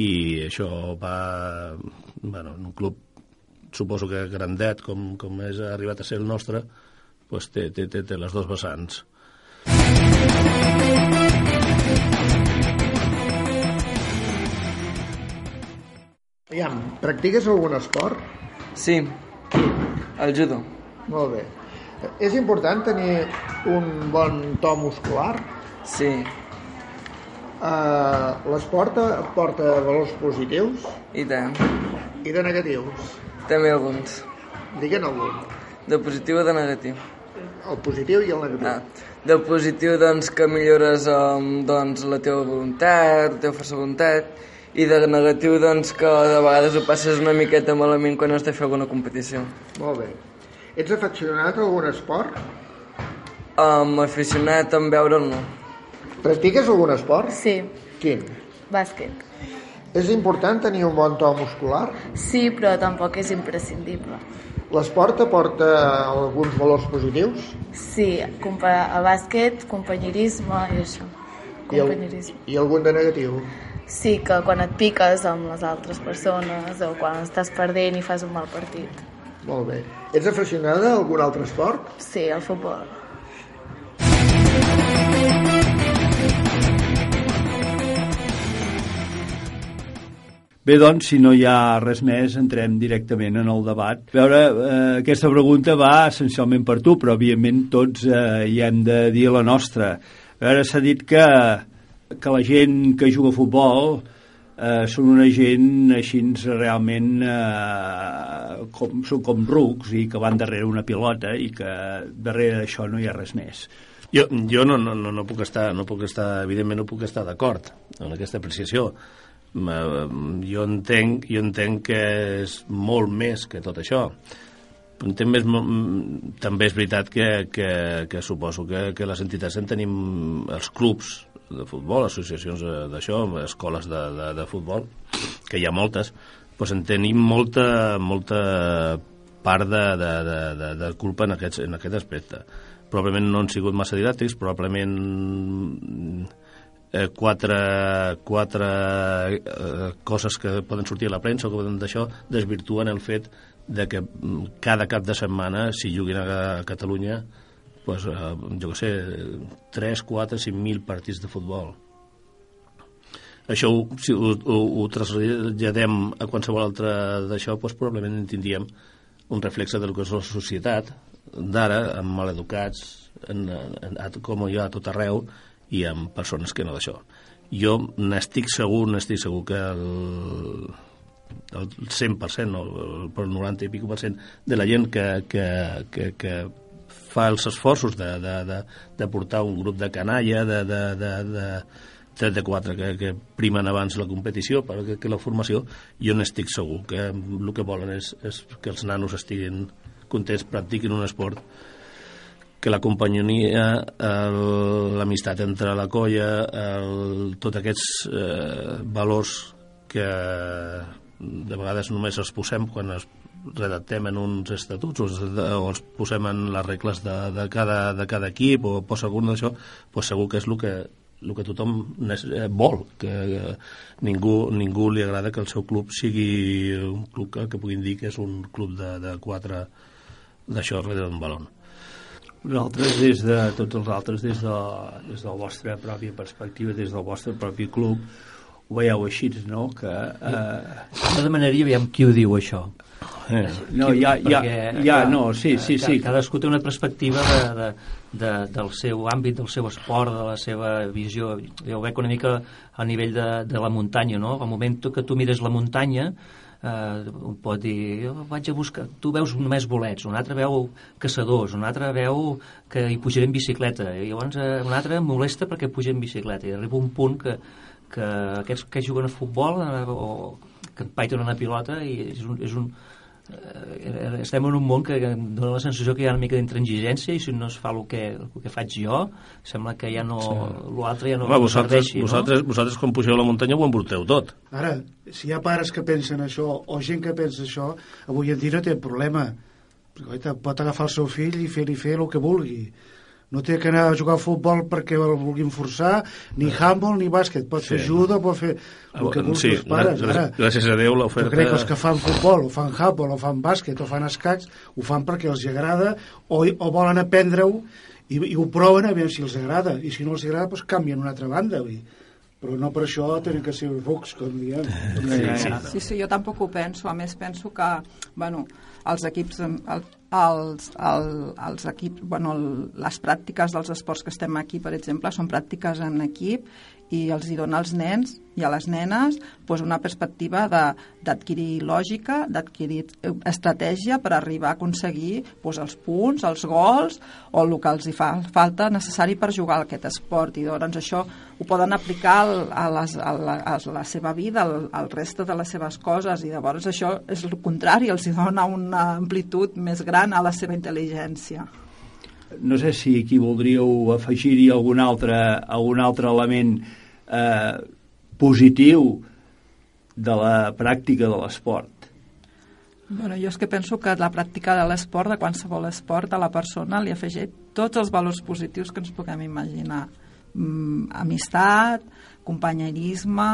i això va, bueno, en un club suposo que grandet com, com és arribat a ser el nostre doncs té, té, té, té les dues vessants
Aviam, practiques algun esport?
Sí, el judo.
Molt bé. És important tenir un bon to muscular?
Sí.
Uh, L'esport porta valors positius
I tant.
i de negatius.
També alguns.
Digue'n algun.
De positiu o de negatiu?
El positiu i el negatiu.
Ah, de positiu, doncs, que millores um, doncs, la teva voluntat, la teva força voluntat, i de negatiu, doncs, que de vegades ho passes una miqueta malament quan has de fer alguna competició.
Molt bé. Ets aficionat a algun esport?
Um, aficionat en veure'l, no.
Practiques algun esport?
Sí,
Quin?
bàsquet.
És important tenir un bon to muscular?
Sí, però tampoc és imprescindible.
L'esport aporta alguns valors positius?
Sí, a bàsquet, companyerisme i això.
I, el,
Companyerisme.
I algun de negatiu?
Sí, que quan et piques amb les altres persones o quan estàs perdent i fas un mal partit.
Molt bé. Ets aficionada a algun altre esport?
Sí, el futbol.
Bé, doncs, si no hi ha res més, entrem directament en el debat. A veure, eh, aquesta pregunta va essencialment per tu, però, evidentment, tots eh, hi hem de dir la nostra. A veure, s'ha dit que, que la gent que juga a futbol eh, són una gent així realment eh, com, són com rucs i que van darrere una pilota i que darrere d'això no hi ha res més.
jo, jo no, no, no, no puc estar, no puc estar, evidentment no puc estar d'acord en aquesta apreciació. Ma- Jo entenc, jo entenc que és molt més que tot això. Entenc més, també és veritat que, que, que suposo que, que les entitats en tenim els clubs de futbol, associacions d'això, escoles de, de, de futbol, que hi ha moltes, doncs en tenim molta, molta part de, de, de, de, de culpa en aquest, en aquest aspecte. Probablement no han sigut massa didàctics, probablement eh, quatre, quatre eh, coses que poden sortir a la premsa o que poden d'això desvirtuen el fet de que mm, cada cap de setmana si juguin a Catalunya pues, eh, jo què sé 3, 4, 5.000 partits de futbol. Això ho, si ho, ho, ho traslladem a qualsevol altre d'això doncs probablement en tindríem un reflexe del que és la societat d'ara, amb maleducats en, en, a, com hi ha a tot arreu i amb persones que no d'això. Jo n'estic segur n'estic segur que el, el 100% o el, el 90 i pico per cent de la gent que, que, que, que fa els esforços de, de, de, de portar un grup de canalla de, de, de, de 3 de 4 que, que primen abans la competició per que, que la formació, jo n'estic segur que el que volen és, és que els nanos estiguin contents, practiquin un esport que la companyia, l'amistat entre la colla, el, tots aquests eh, valors que de vegades només els posem quan es redactem en uns estatuts o, els- o els posem en les regles de, de, cada, de cada equip o posa algun d'això, doncs segur que és el que, el que tothom eh, vol, que eh, ningú, ningú li agrada que el seu club sigui un club que, que puguin dir que és un club de, de quatre d'això darrere d'un balon.
Vosaltres, des de tots els altres, des de, des de la vostra pròpia perspectiva, des del vostre propi club, ho veieu així, no? Que, eh...
Jo demanaria aviam qui ho diu, això.
Eh.
No, ja, ja,
Perquè,
ja, no, sí, sí,
eh,
sí.
Cadascú té una perspectiva de, de, de, del seu àmbit, del seu esport, de la seva visió. Jo ho veig una mica a nivell de, de la muntanya, no? Al moment que tu mires la muntanya, eh, un pot dir, jo vaig a buscar... Tu veus només bolets, un altre veu caçadors, un altre veu que hi pujaré en bicicleta, i llavors eh, un altre molesta perquè puja en bicicleta, i arriba un punt que, que aquests que juguen a futbol eh, o que empaiten una pilota i és un, és un eh, estem en un món que dona la sensació que hi ha una mica d'intransigència i si no es fa el que, el que faig jo sembla que ja no l'altre ja no,
Home,
no
vosaltres,
serveixi
vosaltres, vosaltres quan pugeu a la muntanya ho embruteu tot.
Ara, si hi ha pares que pensen això o gent que pensa això, avui en dia no té problema. Perquè, oita, pot agafar el seu fill i fer-li fer el que vulgui. No té que anar a jugar a futbol perquè el vulguin forçar, ni handball ni bàsquet. Pot fer
Sí.
judo, pot fer el que vulgui
sí,
els pares. Ara,
gràcies a Déu
jo
l'oferta...
crec que els que fan futbol, o fan handball, o fan bàsquet, o fan escacs, ho fan perquè els agrada, o, o volen aprendre-ho, i, i ho proven a veure si els agrada. I si no els agrada, doncs canvien una altra banda. Vull dir. Però no per això tenen que ser rucs, com diem.
Sí, sí. sí, sí, jo tampoc ho penso. A més, penso que, bueno, els equips, el, els, el, els equips, bueno, el, les pràctiques dels esports que estem aquí, per exemple, són pràctiques en equip i els hi dona als nens i a les nenes pues, una perspectiva d'adquirir lògica, d'adquirir eh, estratègia per arribar a aconseguir pues, els punts, els gols o el que els hi fa falta necessari per jugar a aquest esport i doncs això ho poden aplicar a, les, a, la, a la seva vida, al, al reste de les seves coses i llavors això és el contrari, els hi dona una amplitud més gran a la seva intel·ligència.
No sé si aquí voldríeu afegir-hi algun altre, algun altre element eh, positiu de la pràctica de l'esport.
Bueno, jo és que penso que la pràctica de l'esport, de qualsevol esport, a la persona li afegeix tots els valors positius que ens puguem imaginar. Mm, amistat, companyerisme,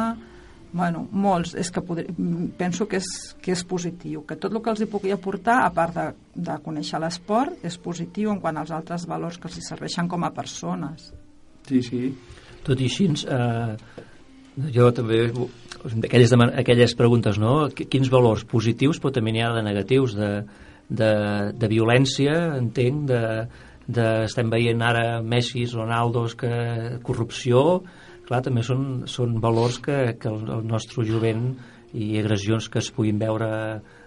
bueno, molts. És que podri, mm, penso que és, que és positiu, que tot el que els hi pugui aportar, a part de, de conèixer l'esport, és positiu en quant als altres valors que els hi serveixen com a persones.
Sí, sí.
Tot i així, eh, jo també aquelles, aquelles preguntes, no? Qu- Quins valors positius, però també n'hi ha de negatius, de, de, de violència, entenc, de, de, estem veient ara Messi, Ronaldos, que corrupció, clar, també són, són valors que, que el, el nostre jovent i agressions que es puguin veure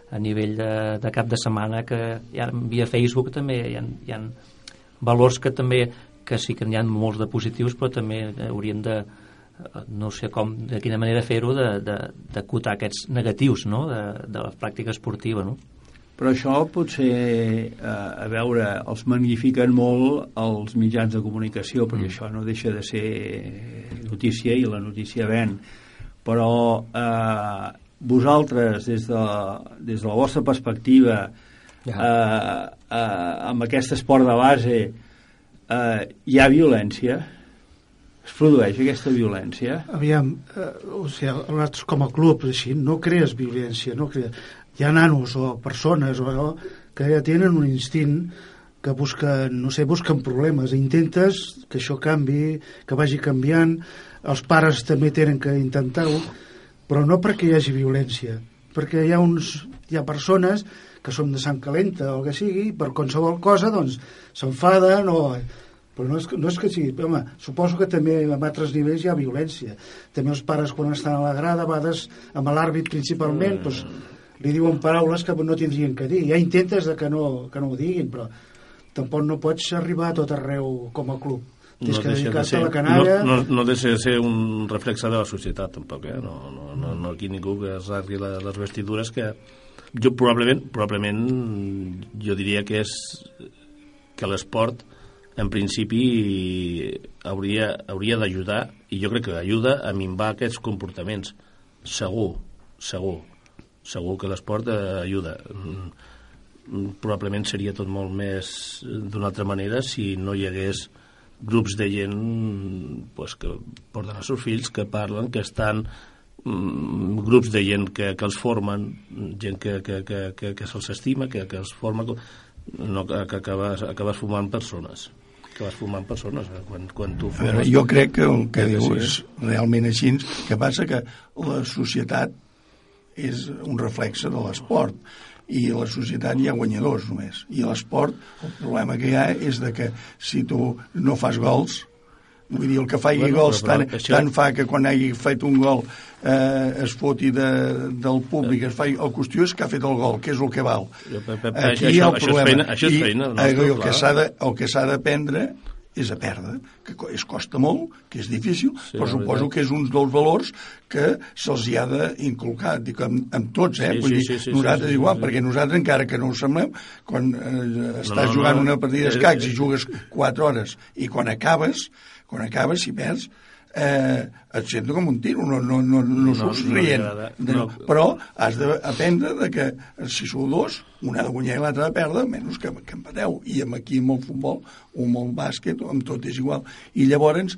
a nivell de, de cap de setmana que ja via Facebook també hi ha, hi ha valors que també que sí que n'hi ha molts de positius però també hauríem de no sé com, de quina manera fer-ho d'acotar aquests negatius no? de, de la pràctica esportiva no?
Però això potser, eh, a veure, els magnifiquen molt els mitjans de comunicació, perquè mm. això no deixa de ser notícia i la notícia ven. Però eh, vosaltres, des de, des de la vostra perspectiva, eh, eh, amb aquest esport de base, eh, hi ha violència? Es produeix aquesta violència?
Aviam, eh, o sigui, nosaltres com a club, així, no crees violència, no crees... Hi ha nanos o persones o que ja tenen un instint que busquen, no sé, busquen problemes. Intentes que això canvi, que vagi canviant. Els pares també tenen que intentar-ho, però no perquè hi hagi violència, perquè hi ha, uns, hi ha persones que són de sang calenta o el que sigui, per qualsevol cosa, doncs, s'enfaden o però no és, no és que sigui... Home, suposo que també en altres nivells hi ha violència. També els pares, quan estan a la grada, a vegades amb l'àrbit principalment, doncs, li diuen paraules que no tindrien que dir. Ja intentes de que no, que no ho diguin, però tampoc no pots arribar a tot arreu com a club. Tens que
deixa de
dedicar-te
ser-
a la canalla...
No, no, no deixa de ser un reflexe de la societat, tampoc, eh? No, no, no, no aquí ningú que es rasgui les vestidures que... Jo probablement, probablement jo diria que és que l'esport en principi hauria, hauria d'ajudar i jo crec que ajuda a minvar aquests comportaments segur, segur segur que l'esport eh, ajuda Mm, probablement seria tot molt més d'una altra manera si no hi hagués grups de gent pues, que porten els seus fills, que parlen, que estan mm, grups de gent que, que els formen, gent que, que, que, que, que se'ls estima, que, que els forma, no, que, que acabes, acabes fumant persones acabes fumant persones eh, quan, quan tu fumes
jo crec que el que
Sí,
diu
sí.
és realment així. que passa que la societat és un reflexe de l'esport. I a la societat hi ha guanyadors només. I a l'esport el problema que hi ha és de que si tu no fas gols vull dir, el que faci
Bueno,
gols
però
tant,
això-
tant fa que quan hagi fet un gol eh, es foti de, del públic es faci, el qüestió és que ha fet el gol que és el que val.
Jo, pe- pe-
aquí
això-
hi ha el
això és
problema.
feina- això és feina
eh, el s'ha de, el que s'ha d'aprendre és a perdre, que es costa molt, que és difícil,
Sí,
però suposo
veritat.
que és un dels valors que se'ls hi ha d'inculcar, dic, amb, amb tots, eh?
Sí,
Vull
sí,
dir,
sí, sí,
nosaltres
sí, sí,
igual,
sí.
perquè nosaltres, encara que no ho semblem, quan eh, estàs
no,
jugant
no.
una partida
Eh,
d'escacs
eh,
i jugues 4 hores, i quan acabes, quan acabes, si perds, eh, et sento com un tiro, no, no, no, no,
No,
surts
no
rient. De,
No.
Però has d'aprendre de que si sou dos, un ha de guanyar i l'altre ha de perdre, menys que, que empateu. I amb aquí amb el futbol, o amb el bàsquet, o amb tot és igual. I llavors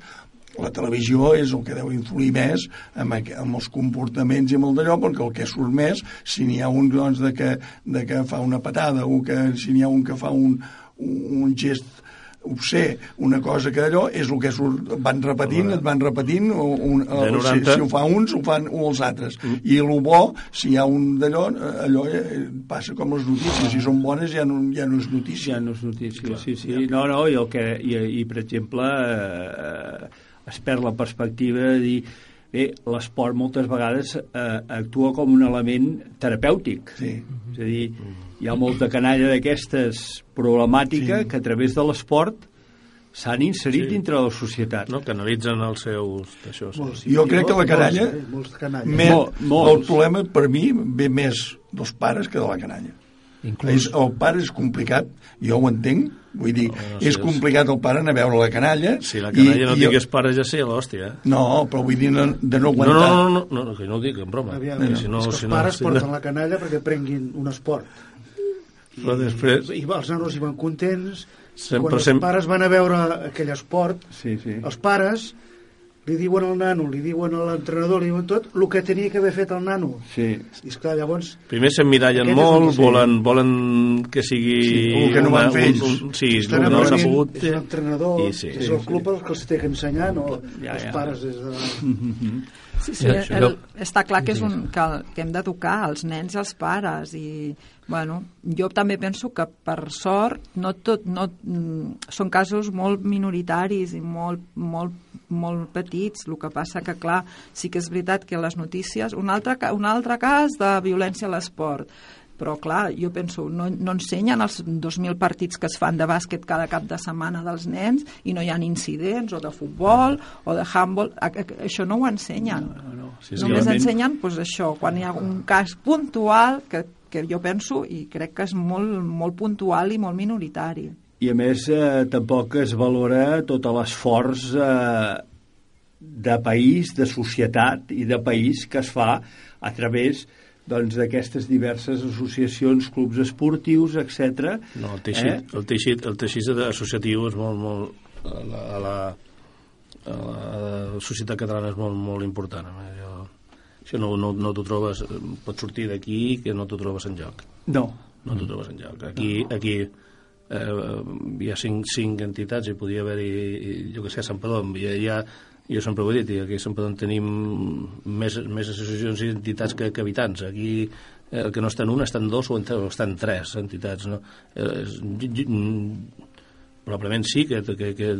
la televisió és el que deu influir més amb, amb els comportaments i amb el d'allò, perquè el que surt més, si n'hi ha un doncs, de, que, de que fa una patada o que si n'hi ha un que fa un, un gest obscè, una cosa que allò és el que surt, van repetint, et van repetint, o, un,
90.
si, si ho fa uns, ho fan o els altres. I el bo, si hi ha un d'allò, eh, allò eh, passa com les notícies, si són bones ja no, ja no és notícia.
Ja no és notícia, sí, sí. No, no, i, el que, i, i per exemple, eh, es perd la perspectiva de dir bé, l'esport moltes vegades eh, actua com un element terapèutic.
Sí.
És a dir, hi ha molta canalla d'aquestes problemàtica
Sí.
que a través de l'esport s'han inserit
Sí.
dintre de la societat.
No, que analitzen els seus... Això, sí.
Molts,
Jo crec que la canalla,
Molts, eh? Molts
molts.
el problema per mi ve més dels pares que de la canalla.
Inclús-
És, el pare és complicat, jo ho entenc, vull dir,
No, no sé,
és
és-
complicat el pare anar a veure la canalla...
Si la canalla no
i,
tingués pares ja sé l'hòstia, eh?
No, però vull dir no, de no
No,
aguantar.
no, no, no, no, que no ho dic en broma.
Aviam,
que
és
si no,
que els
si no,
pares
si
porten
no,
la canalla perquè prenguin un esport.
Però després...
I els nanos hi van contents.
Sempre,
Quan els
sempre-
pares van a veure aquell esport,
Sí, sí.
els pares li diuen al nano, li diuen a l'entrenador, li diuen tot el que tenia que haver fet el nano.
Sí.
I esclar, llavors...
Primer s'emmirallen molt,
el
volen, volen que sigui...
Sí, el que no van fer ells.
sí,
estan
el que no s'ha pogut...
és l'entrenador,
I sí,
és
sí,
el club el que els té que ensenyar, no
Ja,
els
ja.
pares des de...
Sí, sí, el,
això-
està clar que, és un, que, que hem d'educar els nens i els pares i, bueno, jo també penso que per sort no tot, no, mm, són casos molt minoritaris i molt, molt, molt petits, el que passa que clar, sí que és veritat que les notícies, un altre, un altre cas de violència a l'esport. Però clar, jo penso, no, no ensenyen els 2.000 partits que es fan de bàsquet cada cap de setmana dels nens i no hi ha incidents, o de futbol o de handball, a, a, això no ho ensenyen.
No, no.
Sí, sí,
només
realment-
ensenyen pues, això, quan hi ha un cas puntual que, que jo penso i crec que és molt, molt puntual i molt minoritari
I a més eh, tampoc es valora tot l'esforç eh, de país, de societat i de país que es fa a través doncs, d'aquestes diverses associacions, clubs esportius, etc.
No, el teixit, eh? el teixit, el teixit associatiu és molt, molt a la, a la, a la societat catalana és molt, molt important. eh? Jo, això no, no, no t'ho trobes, pot sortir d'aquí que no t'ho trobes en lloc.
No.
No t'ho trobes en lloc. Aquí, aquí eh, hi ha cinc, cinc entitats i podria haver-hi, jo que sé, a Sant Padó, hi ha, hi ha, jo sempre ho he dit, aquí a Sant Padó en tenim més, més associacions i entitats que, que habitants. Aquí eh, el que no estan una, estan dos o, estan tres entitats. No? Eh, probablement sí que, que, que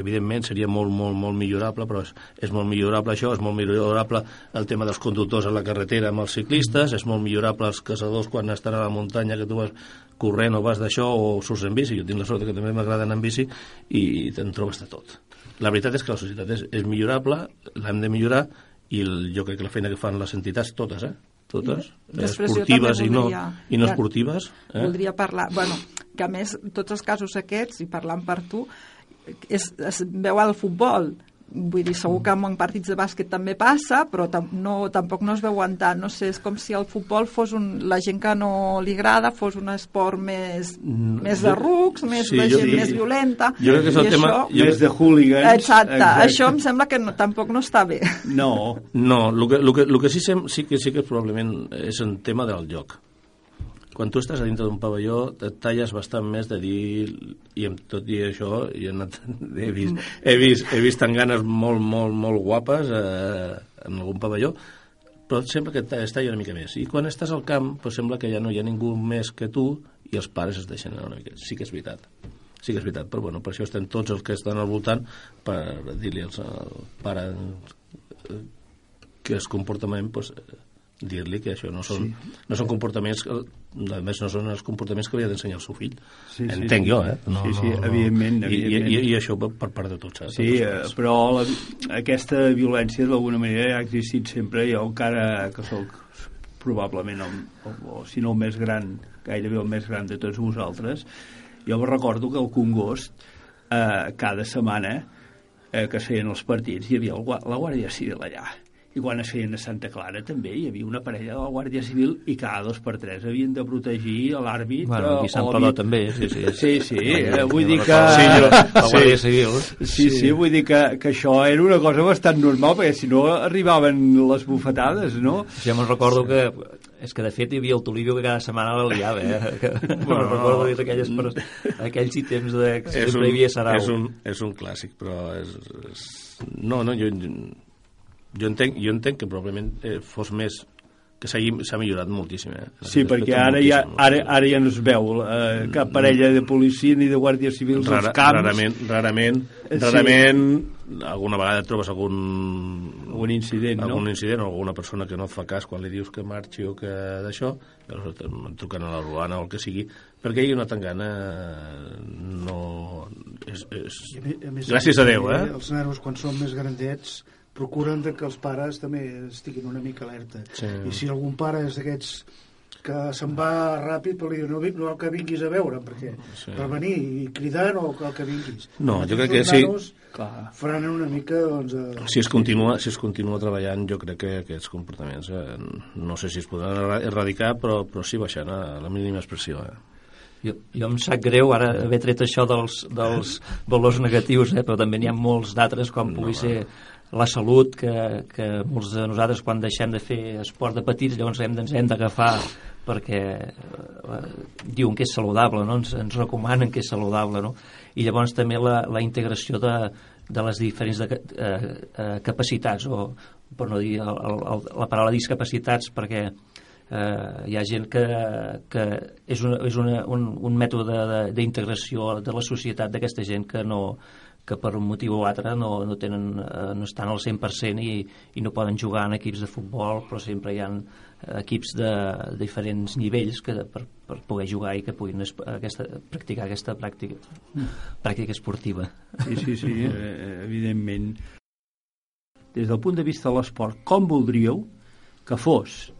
evidentment seria molt, molt, molt millorable però és, és molt millorable això és molt millorable el tema dels conductors a la carretera amb els ciclistes, és molt millorable els caçadors quan estan a la muntanya que tu vas corrent o vas d'això o surts en bici jo tinc la sort que també m'agrada anar en bici i te'n trobes de tot la veritat és que la societat és, és millorable l'hem de millorar i el, jo crec que la feina que fan les entitats totes, eh? Totes, esportives i no,
voldria-
i no esportives eh?
voldria parlar, bueno, que a més tots els casos aquests, i parlant per tu és, es veu al futbol vull dir, segur que en partits de bàsquet també passa, però tam no, tampoc no es veuen tant, no sé, és com si el futbol fos un, la gent que no li agrada fos un esport més,
Mm,
més de rucs, més
sí,
de
jo-
gent
sí.
més violenta
Jo crec que és el tema-
això,
jo-
Més de hooligans.
exacte,
Exacte.
això em sembla que no, tampoc no està bé
No.
No, el que, el que, el que sí, sem- sí, que, sí que probablement és un tema del joc. Quan tu estàs a dintre d'un pavelló et talles bastant més de dir i amb tot i això he, anat, he, vist, he, vist, he vist tanganes molt, molt, molt guapes eh, en algun pavelló però sembla que està una mica més. I quan estàs al camp, doncs sembla que ja no hi ha ningú més que tu i els pares es deixen anar una mica. Sí que és veritat. Sí que és veritat, però bueno, per això estem tots els que estan al voltant per dir-li al pare eh, que es comportament doncs, dir-li que això no són, sí. no són comportaments que, a més no són els comportaments que li ha d'ensenyar el seu fill sí, entenc
sí,
jo eh?
no, sí, sí, no, evidentment,
no.
evidentment.
I, i, i això per, part de tots eh?
sí, tots però la, aquesta violència d'alguna manera ha existit sempre jo encara que sóc probablement el, o, o si no el més gran gairebé el més gran de tots vosaltres jo recordo que el Congost eh, cada setmana eh, que feien els partits hi havia el, la Guàrdia Civil allà i quan es feien a Santa Clara també hi havia una parella de la Guàrdia Civil i cada dos per tres havien de protegir l'àrbit
bueno, aquí Sant Padó també sí, sí,
sí, sí eh, vull dir que
sí, jo, la Guàrdia Civil.
Sí, sí, sí, vull dir que, que això era una cosa bastant normal perquè si no arribaven les bufetades no?
jo me'n recordo que és que de fet hi havia el Tolivio que cada setmana la liava eh? que, bueno, no recordo no. aquelles, per, aquells temps de que sempre un, hi havia Sarau.
és un, és un clàssic però és, és... no, no, jo jo entenc, jo entenc que probablement eh, fos més que s'ha millorat moltíssim. Eh?
Sí, perquè ara ja, ara, ara ja no es veu eh, cap parella de policia ni de guàrdia civil Rara, als camps.
Rarament, rarament, sí. rarament alguna vegada trobes algun,
algun incident,
algun
no?
incident o alguna persona que no et fa cas quan li dius que marxi o que d'això, truquen a la Ruana o el que sigui, perquè hi ha una tangana no... És, és... A més, a més, Gràcies a Déu, eh?
Els nanos, quan són més grandets, procuren que els pares també estiguin una mica alerta. Sí. I si algun pare és d'aquests que se'n va ràpid però li diu no, no que vinguis a veure perquè sí. per venir i cridar no cal que vinguis
no, jo crec que sí
clar. faran una mica doncs, a...
si, es continua, si es continua treballant jo crec que aquests comportaments eh, no sé si es podran erradicar però, però sí baixant a la mínima expressió eh.
Jo, jo em sap greu ara haver tret això dels, dels valors negatius, eh? però també n'hi ha molts d'altres com pugui no, ser la salut, que, que molts de nosaltres quan deixem de fer esport de petits llavors hem, ens hem d'agafar perquè eh, diuen que és saludable, no? ens, ens recomanen que és saludable. No? I llavors també la, la integració de, de les diferents de, eh, eh, capacitats, o per no dir el, el, la paraula discapacitats, perquè eh, hi ha gent que, que és, una, és una, un, un mètode d'integració de, de la societat d'aquesta gent que no, que per un motiu o altre no, no, tenen, eh, no estan al 100% i, i no poden jugar en equips de futbol, però sempre hi ha equips de, diferents nivells que, per, per poder jugar i que puguin aquesta, practicar aquesta pràctica, pràctica esportiva.
Sí, sí, sí, eh, evidentment. Des del punt de vista de l'esport, com voldríeu que fos?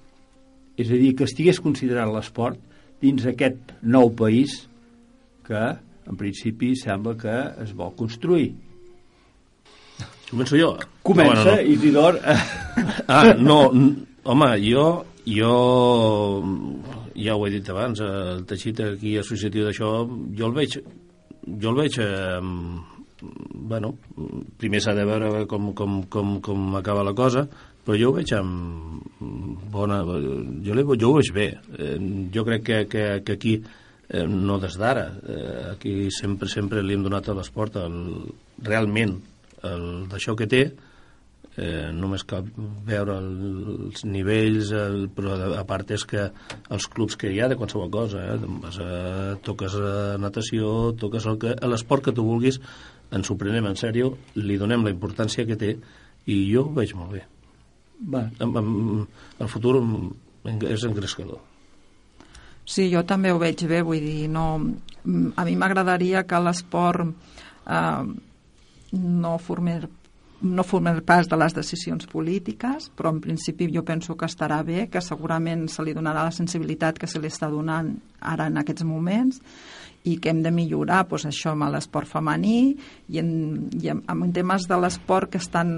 És a dir, que estigués considerat l'esport dins aquest nou país que en principi sembla que es vol construir.
Començo jo?
Comença, no, no, no. Isidor.
Ah, no, home, jo, jo ja ho he dit abans, el teixit aquí associatiu d'això, jo el veig, jo el veig, eh, bueno, primer s'ha de veure com, com, com, com acaba la cosa, però jo ho veig amb bona... Jo, jo ho veig bé. Eh, jo crec que, que, que aquí eh, no des d'ara. Eh, aquí sempre sempre li hem donat a l'esport realment d'això que té, eh, només cal veure el, els nivells, el, però a part és que els clubs que hi ha de qualsevol cosa, eh, vas a, toques a natació, toques l'esport que tu vulguis, ens ho prenem en sèrio, li donem la importància que té i jo ho veig molt bé. Va. El futur és engrescador.
Sí, jo també ho veig bé, vull dir, no, a mi m'agradaria que l'esport eh, no formés no formés pas de les decisions polítiques, però en principi jo penso que estarà bé, que segurament se li donarà la sensibilitat que se li està donant ara en aquests moments, i que hem de millorar doncs, això amb l'esport femení i en, i en, en temes de l'esport que estan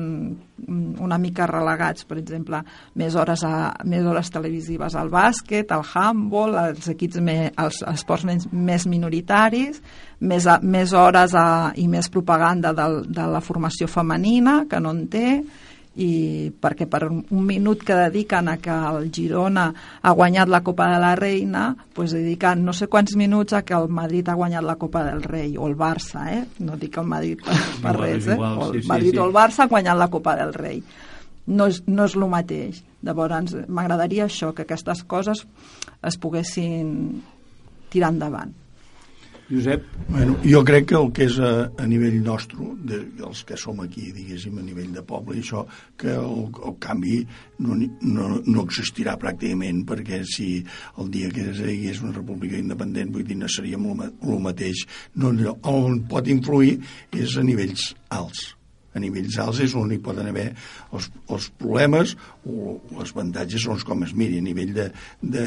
una mica relegats, per exemple, més hores, a, més hores televisives al bàsquet, al handball, els equips me, els esports més, més minoritaris, més, a, més hores a, i més propaganda de, de la formació femenina, que no en té, i perquè per un minut que dediquen a que el Girona ha guanyat la Copa de la Reina pues dediquen no sé quants minuts a que el Madrid ha guanyat la Copa del Rei o el Barça, eh? no dic el Madrid per, per igual, res eh? igual, o el sí, Madrid sí, sí. o el Barça han guanyat la Copa del Rei no és, no és el mateix. Llavors, m'agradaria això, que aquestes coses es poguessin tirar endavant.
Josep?
Bueno, jo crec que el que és a, a nivell nostre, de, dels que som aquí, diguéssim, a nivell de poble, això, que el, el canvi no, no, no existirà pràcticament, perquè si el dia que hi hagués una república independent, vull dir, no seríem el mateix. No, on pot influir és a nivells alts a nivells alts és on hi poden haver els, els problemes els avantatges segons com es miri a nivell de, de,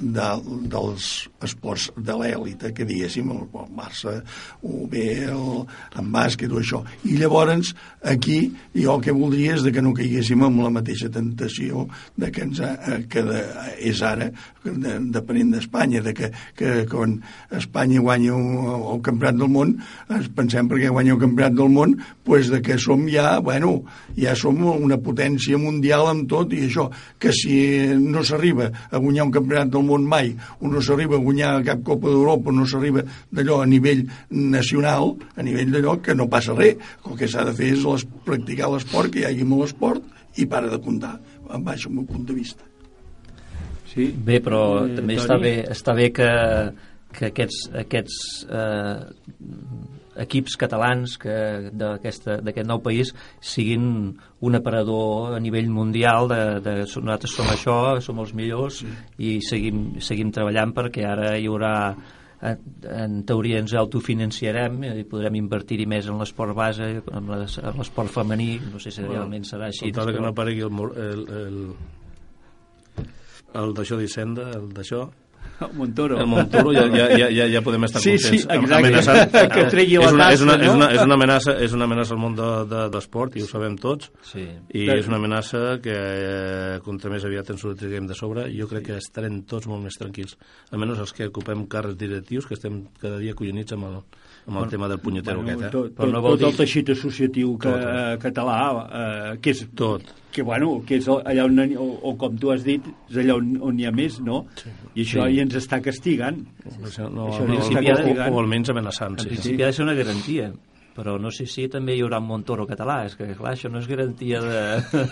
de, dels esports de l'èlita que diguéssim, el, el Barça o bé el, en bàsquet o això. I llavors aquí jo el que voldria és de que no caiguéssim amb la mateixa tentació de que, ens, que de, és ara de, depenent d'Espanya de que, que quan Espanya guanya el, el campionat del món pensem perquè guanya el campionat del món pues de que som ja, bueno, ja som una potència mundial amb tot i això, que si no s'arriba a guanyar un campionat del món mai o no s'arriba a guanyar cap Copa d'Europa o no s'arriba d'allò a nivell nacional, a nivell d'allò que no passa res, el que s'ha de fer és les, practicar l'esport, que hi hagi molt esport i para de comptar, en baix el meu punt de vista.
Sí. Bé, però eh, també està bé, està bé que, que aquests, aquests eh, equips catalans que d'aquest nou país siguin un aparador a nivell mundial de, de nosaltres som això, som els millors sí. i seguim, seguim treballant perquè ara hi haurà en teoria ens autofinanciarem i podrem invertir-hi més en l'esport base, en l'esport femení, no sé si realment serà així.
Encara que no aparegui el, el, el, el d'això d'Hisenda, el d'això,
el Montoro.
El Montoro ja, ja, ja, ja podem estar
sí,
contents.
Sí, exacte, que tregui la
és una,
tassa,
és una,
no?
és una, és una amenaça, és una amenaça al món de, de, de l'esport, i ho sabem tots,
sí.
i és una amenaça que, eh, contra més aviat ens ho triguem de sobre, jo crec que estarem tots molt més tranquils, almenys els que ocupem càrrecs directius, que estem cada dia collonits amb el, amb el tema del punyetero
bueno,
aquest. Eh?
Tot, tot, no tot dir... el teixit associatiu que, tot, eh? català, eh, que és...
Tot
que, bueno, que és allà on, o, o com tu has dit, és allà on, on hi ha més, no? Sí. I això sí. ja ens està castigant.
Sí. No, això no, això no, no, o, o almenys amenaçant, sí.
En principi ha de ser una garantia però no sé si també hi haurà un Montoro català, és que clar, això no és garantia de,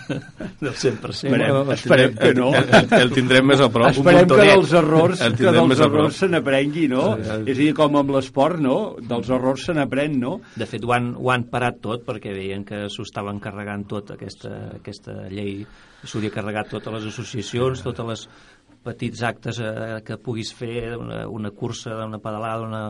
del 100%.
Esperem, no, esperem que no.
El, el, el tindrem més a prop.
Esperem que dels errors, que dels errors se n'aprengui, no? Sí. És a dir, com amb l'esport, no? Dels errors se n'aprèn, no?
De fet, ho han, ho han parat tot perquè veien que s'ho estaven carregant tot, aquesta, aquesta llei. S'hauria carregat totes les associacions, totes les petits actes eh, que puguis fer, una, una cursa, una pedalada, una,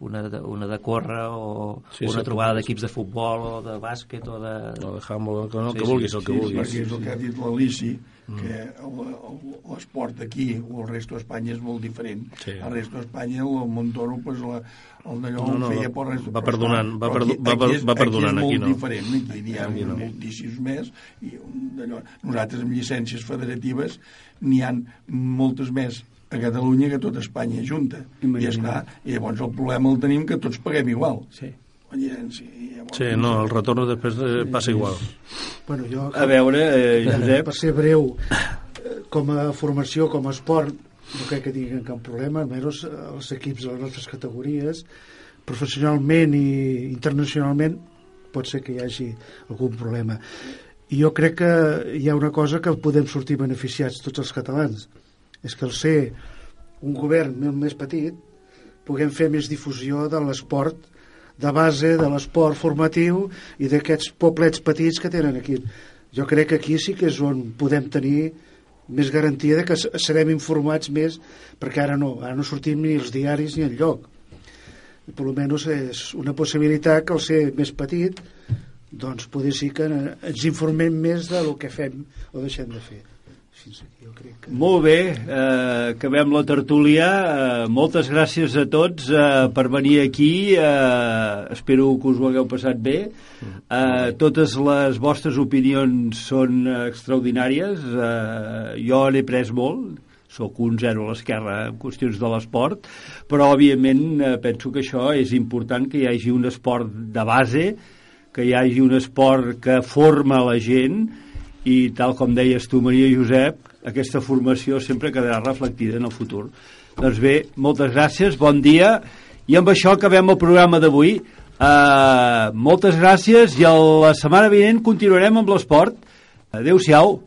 una de, una de córrer o sí, una sí, trobada d'equips de futbol o de bàsquet o de...
O de handball, que, no, sí, que vulguis, el que
sí,
vulguis.
Sí, és el que ha dit l'Alici, mm. que l'esport aquí o el resto d'Espanya és molt diferent. Sí. El resto d'Espanya, el Montoro, pues, la, el d'allò no, no, feia per res.
Va perdonant, va, perdo, va, va, va perdonant,
aquí,
no.
Aquí és molt diferent, aquí n'hi ha aquí no. moltíssims més, i d'allò, nosaltres amb llicències federatives n'hi han moltes més a Catalunya que tot Espanya junta. Imagina. I, esclar, I llavors el problema el tenim que tots paguem igual.
Sí.
Sí,
sí, no, el retorn després eh, passa igual.
Bueno, jo,
a veure, eh, Josep...
Per ser breu, eh, com a formació, com a esport, no crec que tinguin cap problema, almenys els equips de les nostres categories, professionalment i internacionalment, pot ser que hi hagi algun problema. I jo crec que hi ha una cosa que podem sortir beneficiats tots els catalans, és que al ser un govern més petit puguem fer més difusió de l'esport de base, de l'esport formatiu i d'aquests poblets petits que tenen aquí. Jo crec que aquí sí que és on podem tenir més garantia de que serem informats més, perquè ara no, ara no sortim ni els diaris ni el lloc. I per almenys és una possibilitat que al ser més petit doncs poder sí que ens informem més de lo que fem o deixem de fer jo crec que...
Molt bé, eh, acabem la tertúlia. Eh, moltes gràcies a tots eh, per venir aquí. Eh, espero que us ho hagueu passat bé. Eh, totes les vostres opinions són extraordinàries. Eh, jo n'he pres molt, sóc un zero a l'esquerra en qüestions de l'esport, però òbviament eh, penso que això és important que hi hagi un esport de base, que hi hagi un esport que forma la gent, i tal com deies tu, Maria Josep, aquesta formació sempre quedarà reflectida en el futur. Doncs bé, moltes gràcies, bon dia, i amb això acabem el programa d'avui. Uh, moltes gràcies i a la setmana vinent continuarem amb l'esport. Adéu-siau.